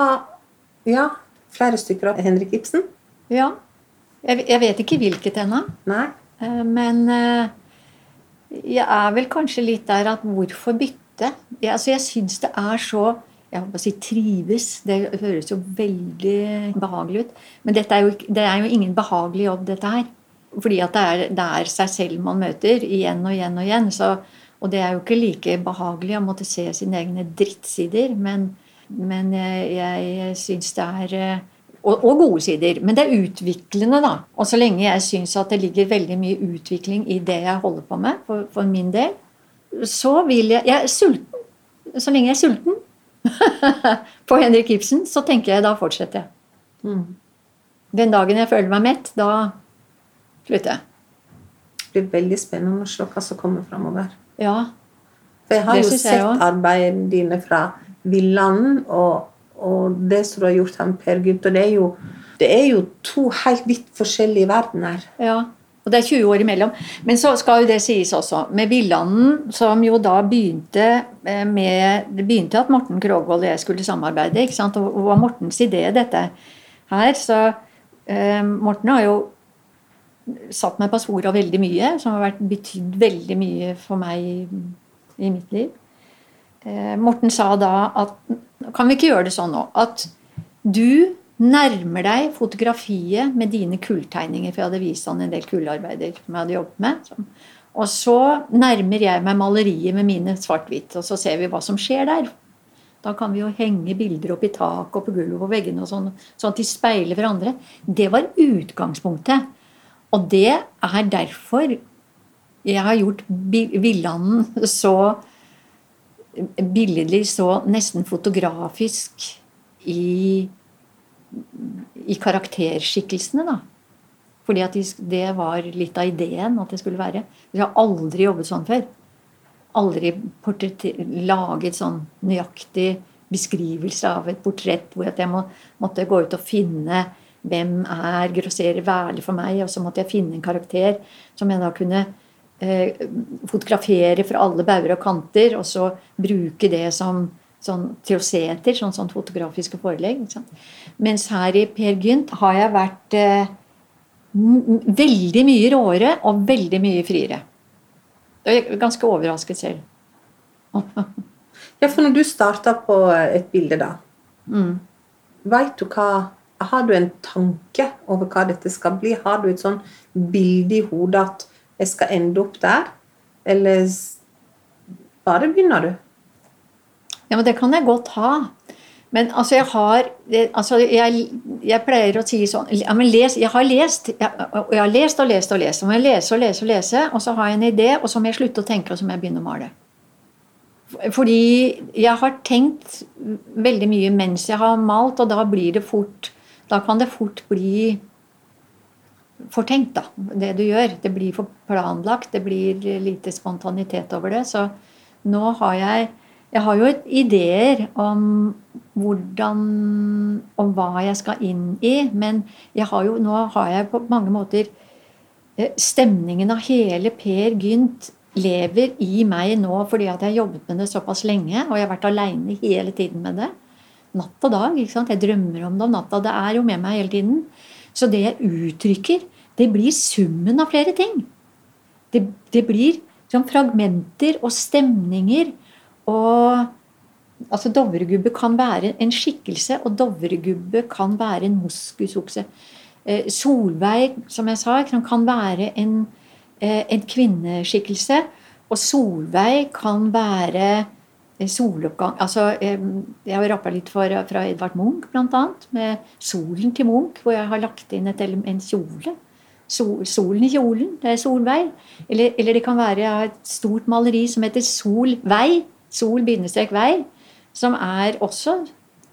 Speaker 1: Ja, flere stykker av Henrik Ibsen?
Speaker 2: ja. Jeg, jeg vet ikke hvilket ennå.
Speaker 1: Nei?
Speaker 2: Eh, Men eh, jeg er vel kanskje litt der at hvorfor bytte? Jeg, altså jeg syns det er så jeg på å si trives. Det høres jo veldig behagelig ut. Men er jo, det er jo ingen behagelig jobb, dette her. Fordi at det er, det er seg selv man møter igjen og igjen og igjen. Så, og det er jo ikke like behagelig å måtte se sine egne drittsider. Men, men jeg, jeg syns det er eh, og, og gode sider. Men det er utviklende, da. Og så lenge jeg syns at det ligger veldig mye utvikling i det jeg holder på med, for, for min del, så vil jeg Jeg er sulten. Så lenge jeg er sulten *laughs* på Henrik Ibsen, så tenker jeg da fortsetter jeg.
Speaker 1: Mm.
Speaker 2: Den dagen jeg føler meg mett, da slutter jeg.
Speaker 1: Det blir veldig spennende å se hva som kommer framover.
Speaker 2: Ja.
Speaker 1: For jeg har jo sett arbeidene dine fra Villand og, og det som du har gjort med Per Gynt. Og det er, jo, det er jo to helt vidt forskjellige verdener.
Speaker 2: Ja, og det er 20 år imellom. Men så skal jo det sies også. Med Villanden, som jo da begynte eh, med Det begynte at Morten Krogvold og jeg skulle samarbeide. ikke sant? Og det var Mortens idé, dette her. Så eh, Morten har jo satt meg på sporet veldig mye, som har vært betydd veldig mye for meg i mitt liv. Eh, Morten sa da at Kan vi ikke gjøre det sånn nå? At du nærmer deg fotografiet med dine kulltegninger. For jeg hadde vist han en del kullarbeider som jeg hadde jobbet med. Og så nærmer jeg meg maleriet med mine svart-hvitt, og så ser vi hva som skjer der. Da kan vi jo henge bilder opp i taket og på gulvet og veggene, og sånn, sånn at de speiler hverandre. Det var utgangspunktet. Og det er derfor jeg har gjort Villanden så billedlig, så nesten fotografisk i, i karakterskikkelsene, da. Fordi at de, det var litt av ideen at det skulle være. Jeg har aldri jobbet sånn før. Aldri laget sånn nøyaktig beskrivelse av et portrett hvor jeg må, måtte gå ut og finne hvem er grosserer værlig for meg, og så måtte jeg finne en karakter som jeg da kunne fotografere fra alle bauger og kanter, og så bruke det som sånn, til å se etter, sånn, sånn fotografiske forelegg. Mens her i Per Gynt har jeg vært eh, veldig mye råere og veldig mye friere. Jeg er ganske overrasket selv. *laughs*
Speaker 1: Ja, for når du starter på et bilde, da,
Speaker 2: Mm.
Speaker 1: vet du hva Har du en tanke over hva dette skal bli? Har du et sånn bilde i hodet at jeg skal ende opp der? Eller bare begynner du?
Speaker 2: Ja, men det kan jeg godt ha. Men altså, jeg har altså, jeg, jeg pleier å si sånn ja, men les, Jeg har lest jeg, og jeg har lest og lest og lest. Og jeg lese og lese og lese, og så har jeg en idé, og så må jeg slutte å tenke, og så må jeg begynne å male. Fordi jeg har tenkt veldig mye mens jeg har malt, og da blir det fort Da kan det fort bli fortenkt, da, det du gjør. Det blir for planlagt, det blir lite spontanitet over det. Så nå har jeg Jeg har jo ideer om hvordan Om hva jeg skal inn i, men jeg har jo, nå har jeg på mange måter eh, Stemningen av hele Per Gynt lever i meg nå fordi at jeg har jobbet med det såpass lenge, og jeg har vært aleine hele tiden med det. Natt og dag. ikke sant? Jeg drømmer om det om natta. Det er jo med meg hele tiden. Så det jeg uttrykker, det blir summen av flere ting. det, det blir som fragmenter og stemninger. Og altså Dovregubbe kan være en skikkelse, og Dovregubbe kan være en moskusokse. Eh, Solveig, som jeg sa, kan være en, eh, en kvinneskikkelse. Og Solveig kan være soloppgang altså, Jeg har rappa litt for, fra Edvard Munch, bl.a. Med 'Solen til Munch', hvor jeg har lagt inn et, en kjole. Sol, 'Solen i kjolen', det er Solveig. Eller, eller det kan være Jeg har et stort maleri som heter 'Solvei'. Sol-vei. Som er også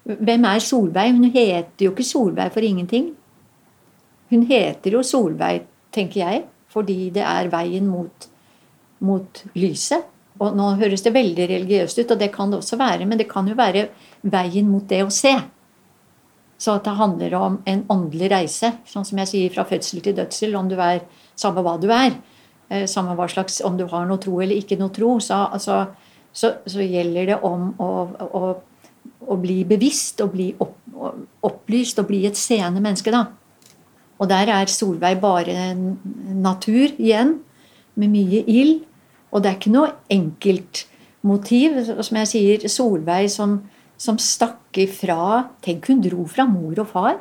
Speaker 2: Hvem er Solveig? Hun heter jo ikke Solveig for ingenting. Hun heter jo Solveig, tenker jeg, fordi det er veien mot, mot lyset. Og nå høres det veldig religiøst ut, og det kan det også være, men det kan jo være veien mot det å se. Så at det handler om en åndelig reise, sånn som jeg sier fra fødsel til dødsel, om du er samme hva du er. Eh, samme hva slags, om du har noe tro eller ikke noe tro, så, altså, så, så gjelder det om å, å, å bli bevisst og bli opp, opplyst og bli et seende menneske, da. Og der er Solveig bare natur igjen, med mye ild. Og det er ikke noe enkeltmotiv. Som jeg sier, Solveig som, som stakk ifra Tenk, hun dro fra mor og far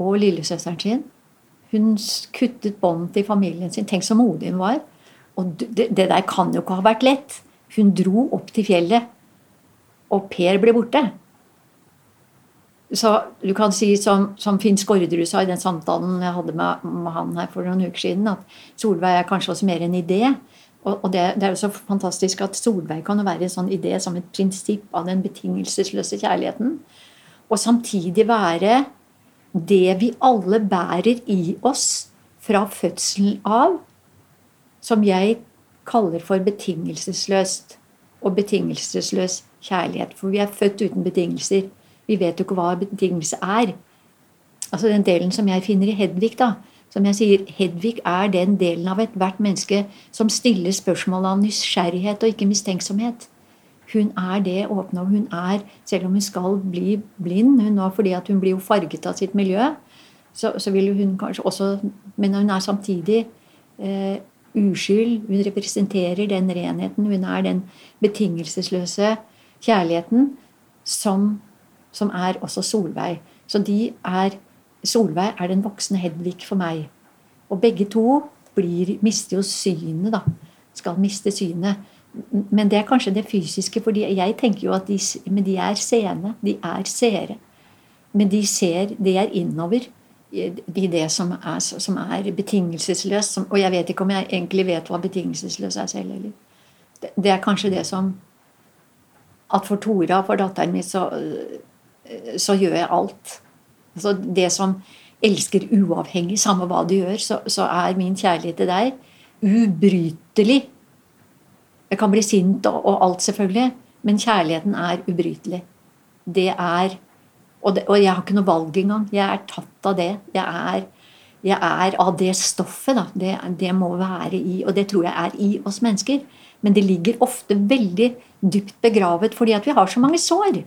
Speaker 2: og lillesøsteren sin. Hun kuttet bånd til familien sin. Tenk så modig hun var. Og det, det, der kan jo ikke ha vært lett. Hun dro opp til fjellet, og Per ble borte. Så du kan si som, som Finn Skårderud sa i den samtalen jeg hadde med, med, han her for noen uker siden, at Solveig er kanskje også mer en idé. Og, det, det, er jo så fantastisk at Solveig kan være en sånn idé som et prinsipp av den betingelsesløse kjærligheten. Og samtidig være det vi alle bærer i oss fra fødselen av, som jeg kaller for betingelsesløst og betingelsesløs kjærlighet. For vi er født uten betingelser. Vi vet jo ikke hva betingelse er. Altså Den delen som jeg finner i Hedvig, da, som jeg sier, Hedvig er den delen av ethvert menneske som stiller spørsmål av nysgjerrighet og ikke mistenksomhet. Hun er det åpne, og hun er, selv om hun skal bli blind hun nå, fordi hun blir jo farget av sitt miljø, så, så vil hun kanskje også Men hun er samtidig eh, uskyld. Hun representerer den renheten. Hun er den betingelsesløse kjærligheten som, som er også Solveig. Så de er Solveig er den voksne Hedvig for meg. Og begge to blir, mister jo synet, da. Skal miste synet. Men det er kanskje det fysiske, fordi jeg tenker jo at de, de er seende. De er seere. Men de ser Det er innover i det som er, som er betingelsesløst. og jeg vet ikke om jeg egentlig vet hva betingelsesløs er selv heller. Det, det er kanskje det som At for Tora, for datteren min, så, så gjør jeg alt. Altså det som elsker uavhengig, samme hva du gjør, så, så er min kjærlighet til deg ubrytelig. Jeg kan bli sint og, og alt, selvfølgelig, men kjærligheten er ubrytelig. Det er og, det, og, jeg har ikke noe valg engang. Jeg er tatt av det. Jeg er, jeg er av det stoffet. Da. Det, det, må være i Og det tror jeg er i oss mennesker. Men det ligger ofte veldig dypt begravet fordi at vi har så mange sår.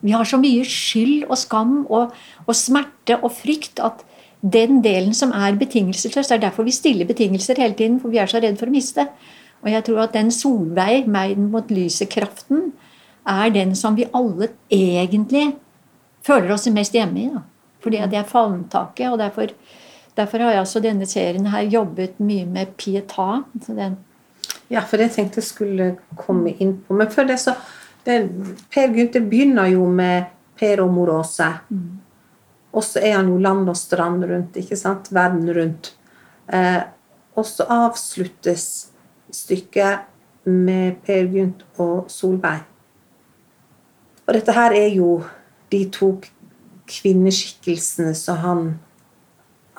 Speaker 2: Vi har så mye skyld og skam og, og smerte og frykt at den delen som er betingelsesløs Det er derfor vi stiller betingelser hele tiden, for vi er så redd for å miste. Og jeg tror at den Solveig, meiden mot lyset-kraften, er den som vi alle egentlig føler oss mest hjemme i. Da. Fordi det er favntaket. Og derfor, derfor, har jeg altså denne serien her jobbet mye med pieta.
Speaker 1: ja, for det tenkte jeg skulle komme inn på. Men før det så det, Per Gunther begynner jo med Per og mor Åse. Mm. Og så er han jo land og strand rundt, ikke sant? Verden rundt. Eh, og så avsluttes stykket med Per Gynt og Solveig. Og dette her er jo de to kvinneskikkelsene som han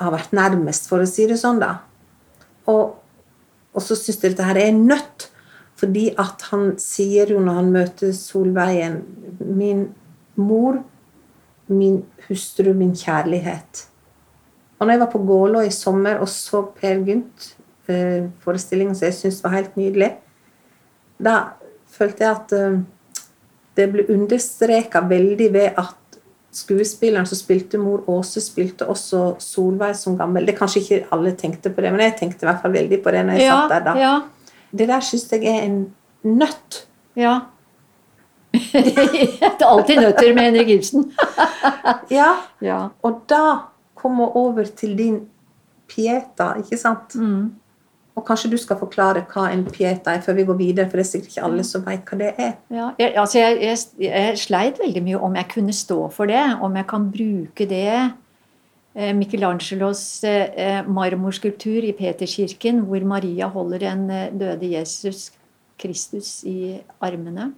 Speaker 1: har vært nærmest, for å si det sånn, da. Og, og så syns jeg dette her er nødt fordi at han sier jo når han møter Solveien Min mor, min hustru, min kjærlighet. Og når jeg var på Gålå i sommer og så Per Gynt, eh, som jeg syntes var helt nydelig, da følte jeg at eh, det ble understreka veldig ved at skuespilleren som spilte mor Åse, spilte også Solveig som gammel. Det Kanskje ikke alle tenkte på det, men jeg tenkte i hvert fall veldig på det når jeg
Speaker 2: Ja,
Speaker 1: satt der da.
Speaker 2: ja,
Speaker 1: Det der syns jeg er en nøtt.
Speaker 2: ja. *laughs* det er alltid nøtter med Henrik Ibsen. *laughs*
Speaker 1: Ja,
Speaker 2: Ja.
Speaker 1: Og da komme over til din pieta, ikke sant?
Speaker 2: Mm.
Speaker 1: Og kanskje du skal forklare hva en pieta er, før vi går videre, for det er sikkert ikke alle som vet hva det er.
Speaker 2: Ja, jeg, altså jeg, jeg, jeg sleit veldig mye om jeg kunne stå for det, om jeg kan bruke det. Eh, Michelangelos eh, marmorskulptur i Peterskirken, hvor Maria holder en eh, døde Jesus Kristus i armene.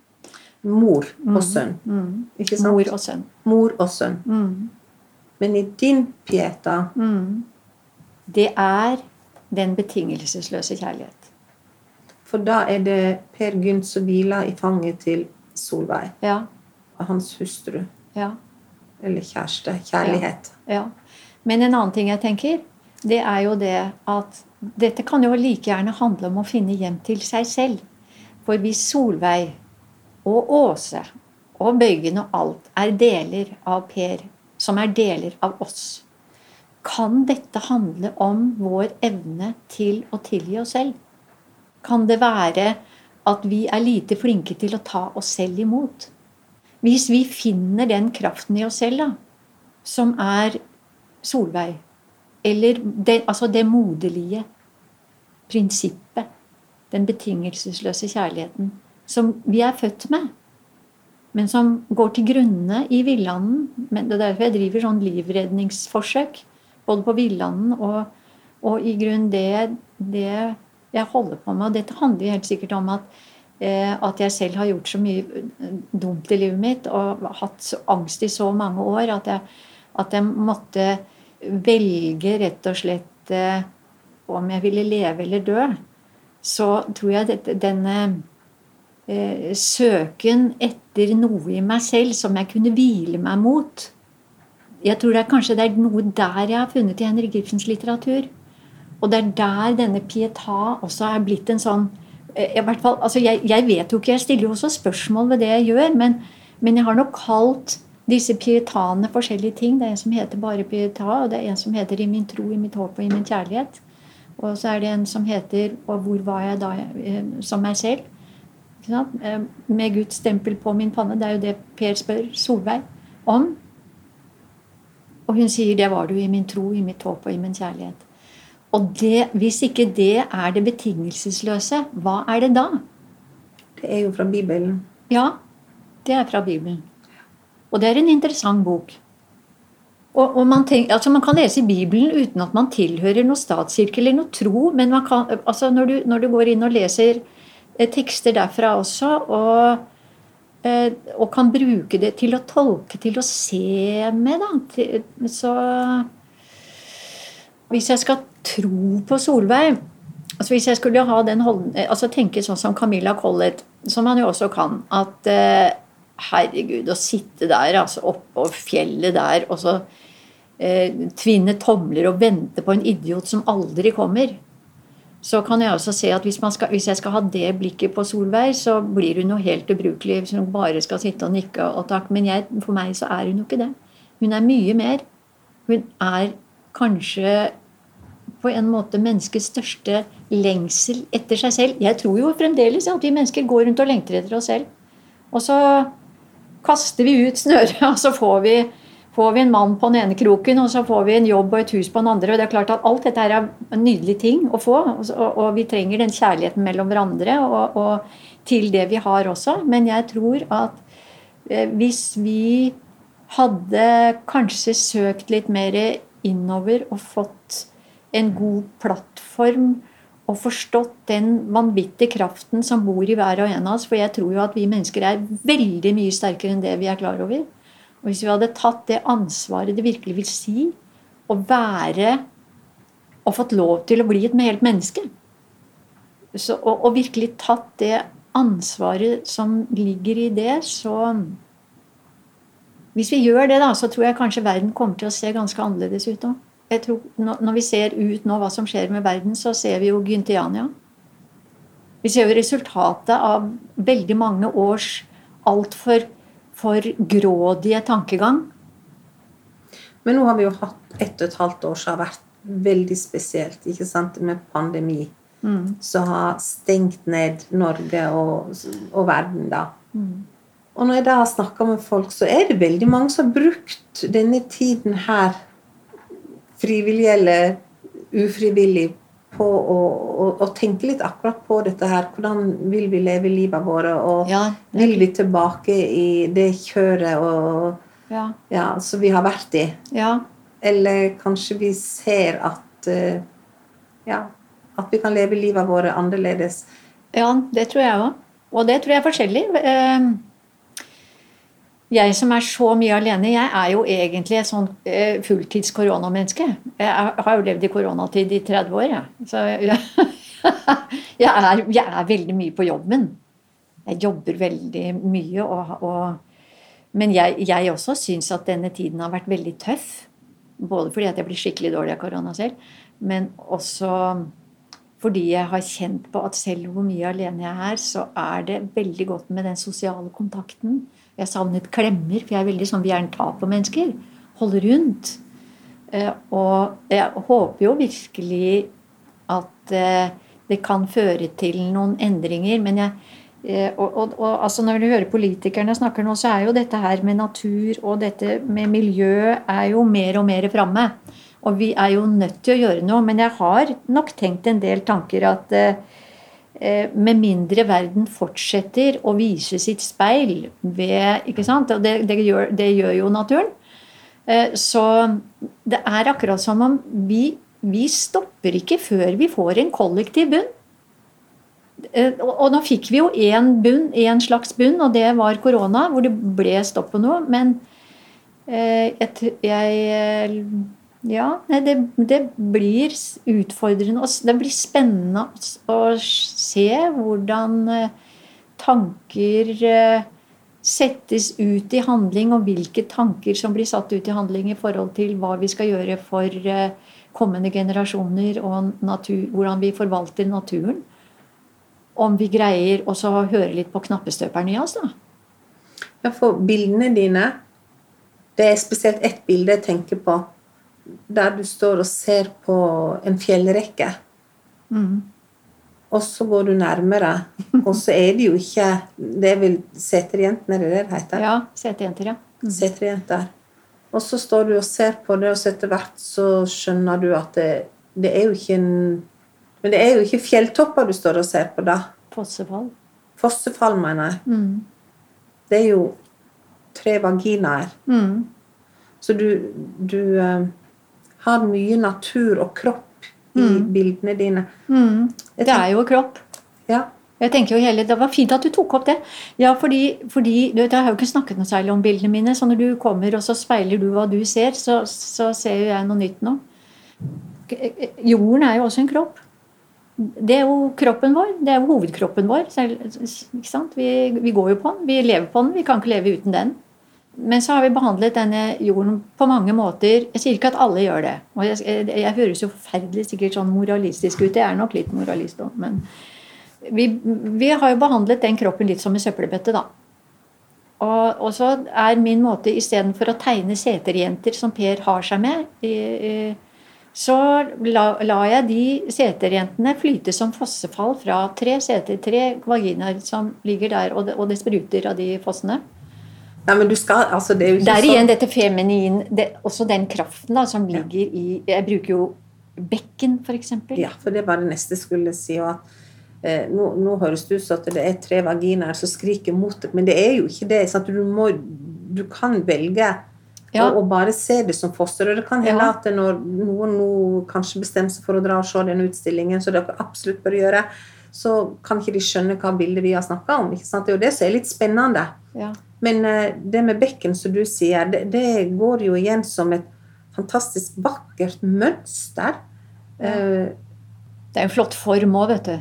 Speaker 1: Mor og sønn.
Speaker 2: Mm.
Speaker 1: Ikke sant?
Speaker 2: Mor og sønn.
Speaker 1: Mor og sønn.
Speaker 2: Mm.
Speaker 1: Men i din pieta
Speaker 2: Mm. Det er den betingelsesløse kjærlighet.
Speaker 1: For da er det Per Gynt som hviler i fanget til Solveig,
Speaker 2: Ja,
Speaker 1: hans hustru.
Speaker 2: ja.
Speaker 1: Eller kjæreste. Kjærlighet.
Speaker 2: Ja. Men en annen ting jeg tenker, det er jo det at dette kan jo like gjerne handle om å finne hjem til seg selv. For hvis Solveig og Åse og Bøygen og alt er deler av Per, som er deler av oss, kan dette handle om vår evne til å tilgi oss selv? Kan det være at vi er lite flinke til å ta oss selv imot? Hvis vi finner den kraften i oss selv, da, som er Solveig, eller det, altså det moderlige prinsippet, den betingelsesløse kjærligheten, som vi er født med, men som går til grunne i villanden. Det er derfor jeg driver sånn livredningsforsøk, både på villanden og, og i grunn det, det jeg holder på med. Og dette handler jo helt sikkert om at eh, at jeg selv har gjort så mye eh, dumt i livet mitt. Og hatt angst i så mange år at jeg, at jeg måtte velge rett og slett eh, om jeg ville leve eller dø. Så tror jeg dette, denne eh, søken etter noe i meg selv som jeg kunne hvile meg mot Jeg tror det er kanskje det er noe der jeg har funnet i Henrik Ibsens litteratur. Og det er der denne pieta også er blitt en sånn eh, i hvert fall, altså jeg, jeg vet jo ikke, jeg stiller jo også spørsmål ved det jeg gjør, men, men jeg har nok kalt disse pietane forskjellige ting. Det er en som heter bare pieta, og det er en som heter I min tro, i mitt håp og i min kjærlighet. Og så er det en som heter Og hvor var jeg da eh, som meg selv? Eh, Med Guds stempel på min panne. Det er jo det Per spør Solveig om. Og hun sier 'det var du i min tro, i mitt håp og i min kjærlighet'. Og det, hvis ikke det er det betingelsesløse, hva er det da?
Speaker 1: Det er jo fra Bibelen.
Speaker 2: Ja, det er fra Bibelen. Og det er en interessant bok. Og, og man, tenk, altså man kan lese i Bibelen uten at man tilhører noen statskirke eller noe tro, men kan, altså når, du, når du går inn og leser eh, tekster derfra også, og, eh, og kan bruke det til å tolke, til å se med, da, så Hvis jeg skal tro på Solveig altså Hvis jeg skulle holden, altså tenke sånn som Camilla Collett, som man jo også kan, at eh, herregud, å sitte der altså oppå fjellet der og så eh, tvinne tomler og vente på en idiot som aldri kommer, så kan jeg også se at hvis, skal, hvis jeg skal ha det blikket på Solveig, så blir hun noe helt ubrukelig hvis hun bare skal sitte og nikke og takke. Men jeg, for meg så er hun jo ikke det. Hun er mye mer. Hun er kanskje på en måte menneskets største lengsel etter seg selv. Jeg tror jo fremdeles at vi mennesker går rundt og lengter etter oss selv. Og så kaster vi ut snøret, *laughs* og så får vi, får vi en mann på den ene kroken, og så får vi en jobb og et hus på den andre. og det er klart at Alt dette her er nydelig ting å få, og, og vi trenger den kjærligheten mellom hverandre og, og til det vi har også. Men jeg tror at eh, hvis vi hadde kanskje søkt litt mer innover og fått en god plattform og forstått den vanvittige kraften som bor i hver og en av oss. For jeg tror jo at vi mennesker er veldig mye sterkere enn det vi er klar over. Og hvis vi hadde tatt det ansvaret det virkelig vil si å være og fått lov til å bli et helt menneske, så, og, og virkelig tatt det ansvaret som ligger i det, så Hvis vi gjør det, da, så tror jeg kanskje verden kommer til å se ganske annerledes ut òg jeg tror, Når vi ser ut nå hva som skjer med verden, så ser vi jo Gyntiania. Vi ser jo resultatet av veldig mange års altfor for grådige tankegang.
Speaker 1: Men nå har vi jo hatt ett og et halvt år som har vært veldig spesielt, ikke sant, med pandemi.
Speaker 2: Mm.
Speaker 1: Som har stengt ned Norge og, og verden, da.
Speaker 2: Mm.
Speaker 1: Og når jeg da har snakka med folk, så er det veldig mange som har brukt denne tiden her, frivillig eller ufrivillig, på å, å, å tenke litt akkurat på dette her. Hvordan vil vi leve livet vårt? Og
Speaker 2: Ja,
Speaker 1: vil vi tilbake i det kjøret og
Speaker 2: ja,
Speaker 1: ja, som vi har vært i?
Speaker 2: ja.
Speaker 1: Eller kanskje vi ser at eh, ja, at vi kan leve livet vårt annerledes.
Speaker 2: Ja, det tror jeg òg. Og det tror jeg er forskjellig. Jeg som er så mye alene, jeg er jo egentlig et sånn uh, fulltids koronamenneske. Jeg har jo levd i koronatid i 30 år, jeg. Så jeg, *laughs* jeg, er, jeg er veldig mye på jobben. Jeg jobber veldig mye. Og, og, men jeg, jeg også syns at denne tiden har vært veldig tøff. Både fordi at jeg blir skikkelig dårlig av korona selv, men også fordi jeg har kjent på at selv hvor mye alene jeg er, så er det veldig godt med den sosiale kontakten. Jeg savnet klemmer, for jeg er veldig sånn vi er en ta-på-mennesker. Holde rundt. Eh, Og jeg håper jo virkelig at eh, det kan føre til noen endringer. Men jeg, eh, og, og, og altså når du hører politikerne snakker nå, så er jo dette her med natur og dette med miljø er jo mer og mer framme. Og vi er jo nødt til å gjøre noe. Men jeg har nok tenkt en del tanker at eh, med mindre verden fortsetter å vise sitt speil ved ikke sant? Og det, det, gjør, det gjør jo naturen. Eh, Så det er akkurat som om vi, vi stopper ikke før vi får en kollektiv bunn. Eh, Og nå fikk vi jo én bunn, én slags bunn, og det var korona, hvor det ble stopp på noe. Men eh, jeg, jeg eh, Ja, det, det blir utfordrende. og Det blir spennende å se hvordan eh, tanker eh, settes ut i handling, og hvilke tanker som blir satt ut i handling i forhold til hva vi skal gjøre for eh, kommende generasjoner, og natur, hvordan vi forvalter naturen. Om vi greier også å høre litt på knappestøperen i oss, da.
Speaker 1: Ja, for bildene dine Det er spesielt ett bilde jeg tenker på, der du står og ser på en fjellrekke.
Speaker 2: Mm.
Speaker 1: Og så går du nærmere, og så er det jo ikke Det er vel seterjentene, er det det heter?
Speaker 2: Ja, Seterjenter, ja.
Speaker 1: Seterjenter. Og så står du og ser på det, og så etter hvert så skjønner du at det, det er jo ikke en Men det er jo ikke fjelltopper du står og ser på, da.
Speaker 2: Fossefall.
Speaker 1: Fossefall, mener jeg.
Speaker 2: Mm.
Speaker 1: Det er jo tre vaginaer.
Speaker 2: Mm.
Speaker 1: Så du, du eh, har mye natur og kropp i
Speaker 2: Mm.
Speaker 1: bildene dine.
Speaker 2: Mm. Det er jo kropp.
Speaker 1: Ja.
Speaker 2: Jeg tenker jo hele, Det var fint at du tok opp det. Ja, fordi, fordi du vet, Jeg har jo ikke snakket noe særlig om bildene mine. Så når du kommer og så speiler du hva du ser, så, så ser jo jeg noe nytt nå. Jorden er jo også en kropp. Det er jo kroppen vår. Det er jo hovedkroppen vår. Ikke sant? Vi, vi går jo på den. Vi lever på den. Vi kan ikke leve uten den. Men så har vi behandlet denne jorden på mange måter. Jeg sier ikke at alle gjør det. Og jeg, jeg, jeg høres jo forferdelig sikkert sånn moralistisk ut. Jeg er nok litt moralist òg, men vi, vi har jo behandlet den kroppen litt som en søppelbøtte, da. Og, og så er min måte istedenfor å tegne seterjenter som Per har seg med, i, i, så la, la jeg de seterjentene flyte som fossefall fra tre seter, tre vaginaer som ligger der, og det, og det spruter av de fossene.
Speaker 1: Nei, men du skal altså Det er jo ikke
Speaker 2: Det er
Speaker 1: sånn
Speaker 2: igjen dette feminin, det, også den kraften da, som ligger i Jeg bruker jo bekken, f.eks.
Speaker 1: Ja, for det var det neste skulle si. Og at, eh, nå, nå høres det ut som at det er tre vaginaer som skriker mot deg, men det er jo ikke det. Sant? Du, må, du kan velge
Speaker 2: Ja.
Speaker 1: å, å bare se det som foster. Og det kan hende
Speaker 2: Ja.
Speaker 1: at når noen nå kanskje bestemmer seg for å dra og se den utstillingen, så dere absolutt bør gjøre, så kan ikke de skjønne hva bildet vi har snakka om. Det er jo det som er litt spennende.
Speaker 2: Ja.
Speaker 1: Men eh, det med bekken, som du sier, det, det går jo igjen som et fantastisk vakkert mønster. Ja.
Speaker 2: Det er en flott form òg, vet du.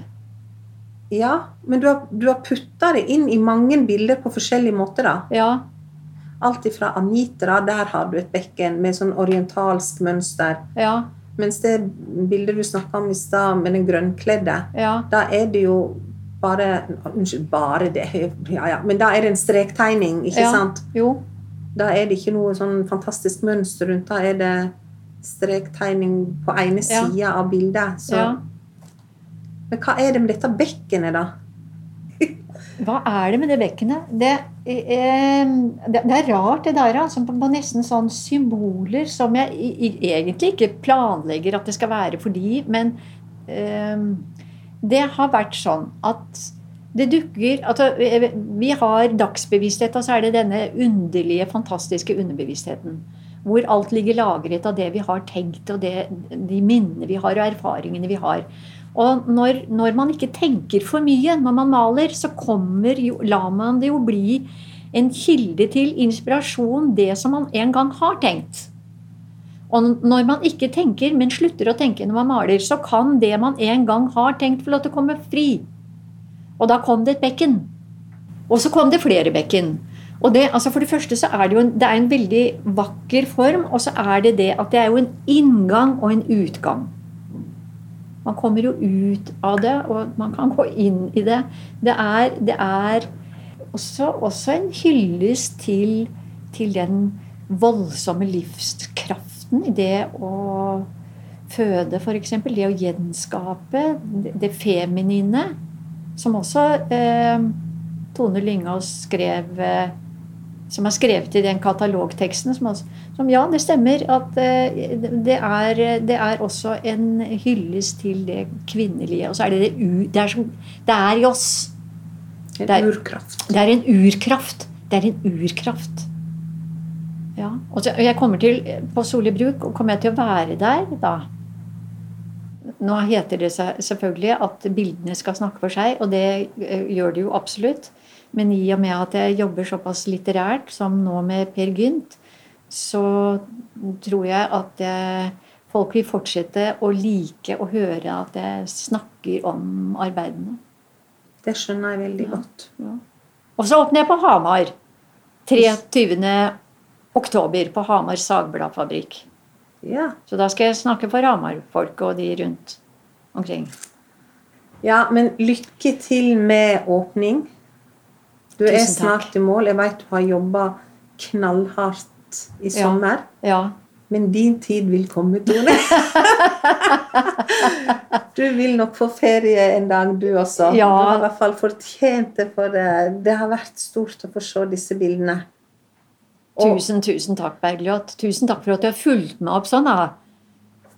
Speaker 1: ja, men du har, du har putta det inn i mange bilder på forskjellige måter. da.
Speaker 2: Ja.
Speaker 1: Alt ifra Anitra, der har du et bekken med sånn orientalsk mønster.
Speaker 2: Ja.
Speaker 1: Mens det bildet du snakka om i stad, med den grønnkledde,
Speaker 2: Ja.
Speaker 1: da er det jo bare Unnskyld, bare det. Ja, ja. Men da er det en strektegning, ikke
Speaker 2: Ja.
Speaker 1: sant?
Speaker 2: Jo.
Speaker 1: Da er det ikke noe sånn fantastisk mønster rundt. Da er det strektegning på ene
Speaker 2: Ja.
Speaker 1: sida av bildet. Så.
Speaker 2: Ja.
Speaker 1: Men hva er det med dette bekkenet, da? *laughs*
Speaker 2: Hva er det med det bekkenet? Det, eh, det, det er rart, det der. Altså, på, på nesten sånn symboler som jeg i, i, egentlig ikke planlegger at det skal være for de, men eh, det har vært sånn at det dukker altså, eh, Vi har dagsbevissthet, og så er det denne underlige, fantastiske underbevisstheten. Hvor alt ligger lagret av det vi har tenkt, og det, de minnene vi har, og erfaringene vi har. Og når, når man ikke tenker for mye når man maler, så kommer jo, lar man det jo bli en kilde til inspirasjon, det som man en gang har tenkt. Og når man ikke tenker, men slutter å tenke når man maler, så kan det man en gang har tenkt, få lov til å komme fri. Og da kom det et bekken. Og så kom det flere bekken. Og det, altså For det første så er det jo en, det en veldig vakker form, og så er det det at det er jo en inngang og en utgang. Man kommer jo ut av det, og man kan gå inn i det. Det er, det er også, også en hyllest til, til den voldsomme livskraften i det å føde, f.eks. Det å gjenskape det, feminine. Som også eh, Tone Lyngås skrev eh, Som er skrevet i den katalogteksten. Som, også, som ja, det stemmer at eh, det, er, det er også en hyllest til det kvinnelige. Og så er det det u... Det er, som, det er i oss.
Speaker 1: En
Speaker 2: Det er-
Speaker 1: urkraft.
Speaker 2: Det er en urkraft. Det er en urkraft. Ja. Og jeg kommer til På Soli bruk og kommer jeg til å være der da. Nå heter det selvfølgelig at bildene skal snakke for seg, og det eh, gjør det jo absolutt. Men i og med at jeg jobber såpass litterært som nå med Per Gynt, så tror jeg at jeg, folk vil fortsette å like å høre at jeg snakker om arbeidene.
Speaker 1: Det skjønner jeg veldig
Speaker 2: Ja.
Speaker 1: godt.
Speaker 2: Og så åpner jeg på Hamar. 23. oktober på Hamar Sagbladfabrikk.
Speaker 1: Ja.
Speaker 2: Så da skal jeg snakke for Hamar-folk og de rundt omkring.
Speaker 1: ja, men lykke til med åpning. Du er snart i mål. Jeg vet du har jobba knallhardt i sommer.
Speaker 2: Ja.
Speaker 1: Men din tid vil komme, Tone. *laughs* du vil nok få ferie en dag, du også.
Speaker 2: Ja.
Speaker 1: Du har i hvert fall fortjent det, for det, det har vært stort å få se disse bildene. Og-
Speaker 2: Tusen, tusen takk, Bergljot. Tusen takk for at du har fulgt meg opp sånn. da.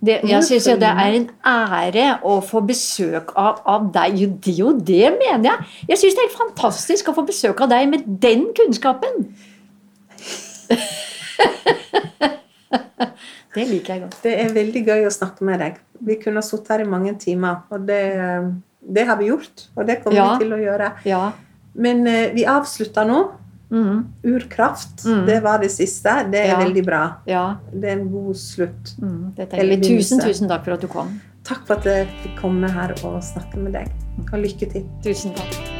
Speaker 2: Det, jeg syns jo det er en ære å få besøk av, av deg. Jo, det, jo, det mener jeg. Jeg syns det er helt fantastisk å få besøk av deg med den kunnskapen. *laughs* det liker jeg godt.
Speaker 1: Det er veldig gøy å snakke med deg. Vi kunne ha sittet her i mange timer, og det, det har vi gjort. Og det kommer
Speaker 2: Ja.
Speaker 1: vi til å gjøre.
Speaker 2: Ja.
Speaker 1: Men eh, vi avslutter nå.
Speaker 2: Mhm.
Speaker 1: Urkraft,
Speaker 2: Mm.
Speaker 1: det var det siste. Det er
Speaker 2: Ja.
Speaker 1: veldig bra.
Speaker 2: ja.
Speaker 1: Det er en god slutt.
Speaker 2: Mm. Tusen, tusen takk for at du kom.
Speaker 1: Takk for at jeg fikk komme her og snakke med deg. Og lykke til.
Speaker 2: Tusen takk.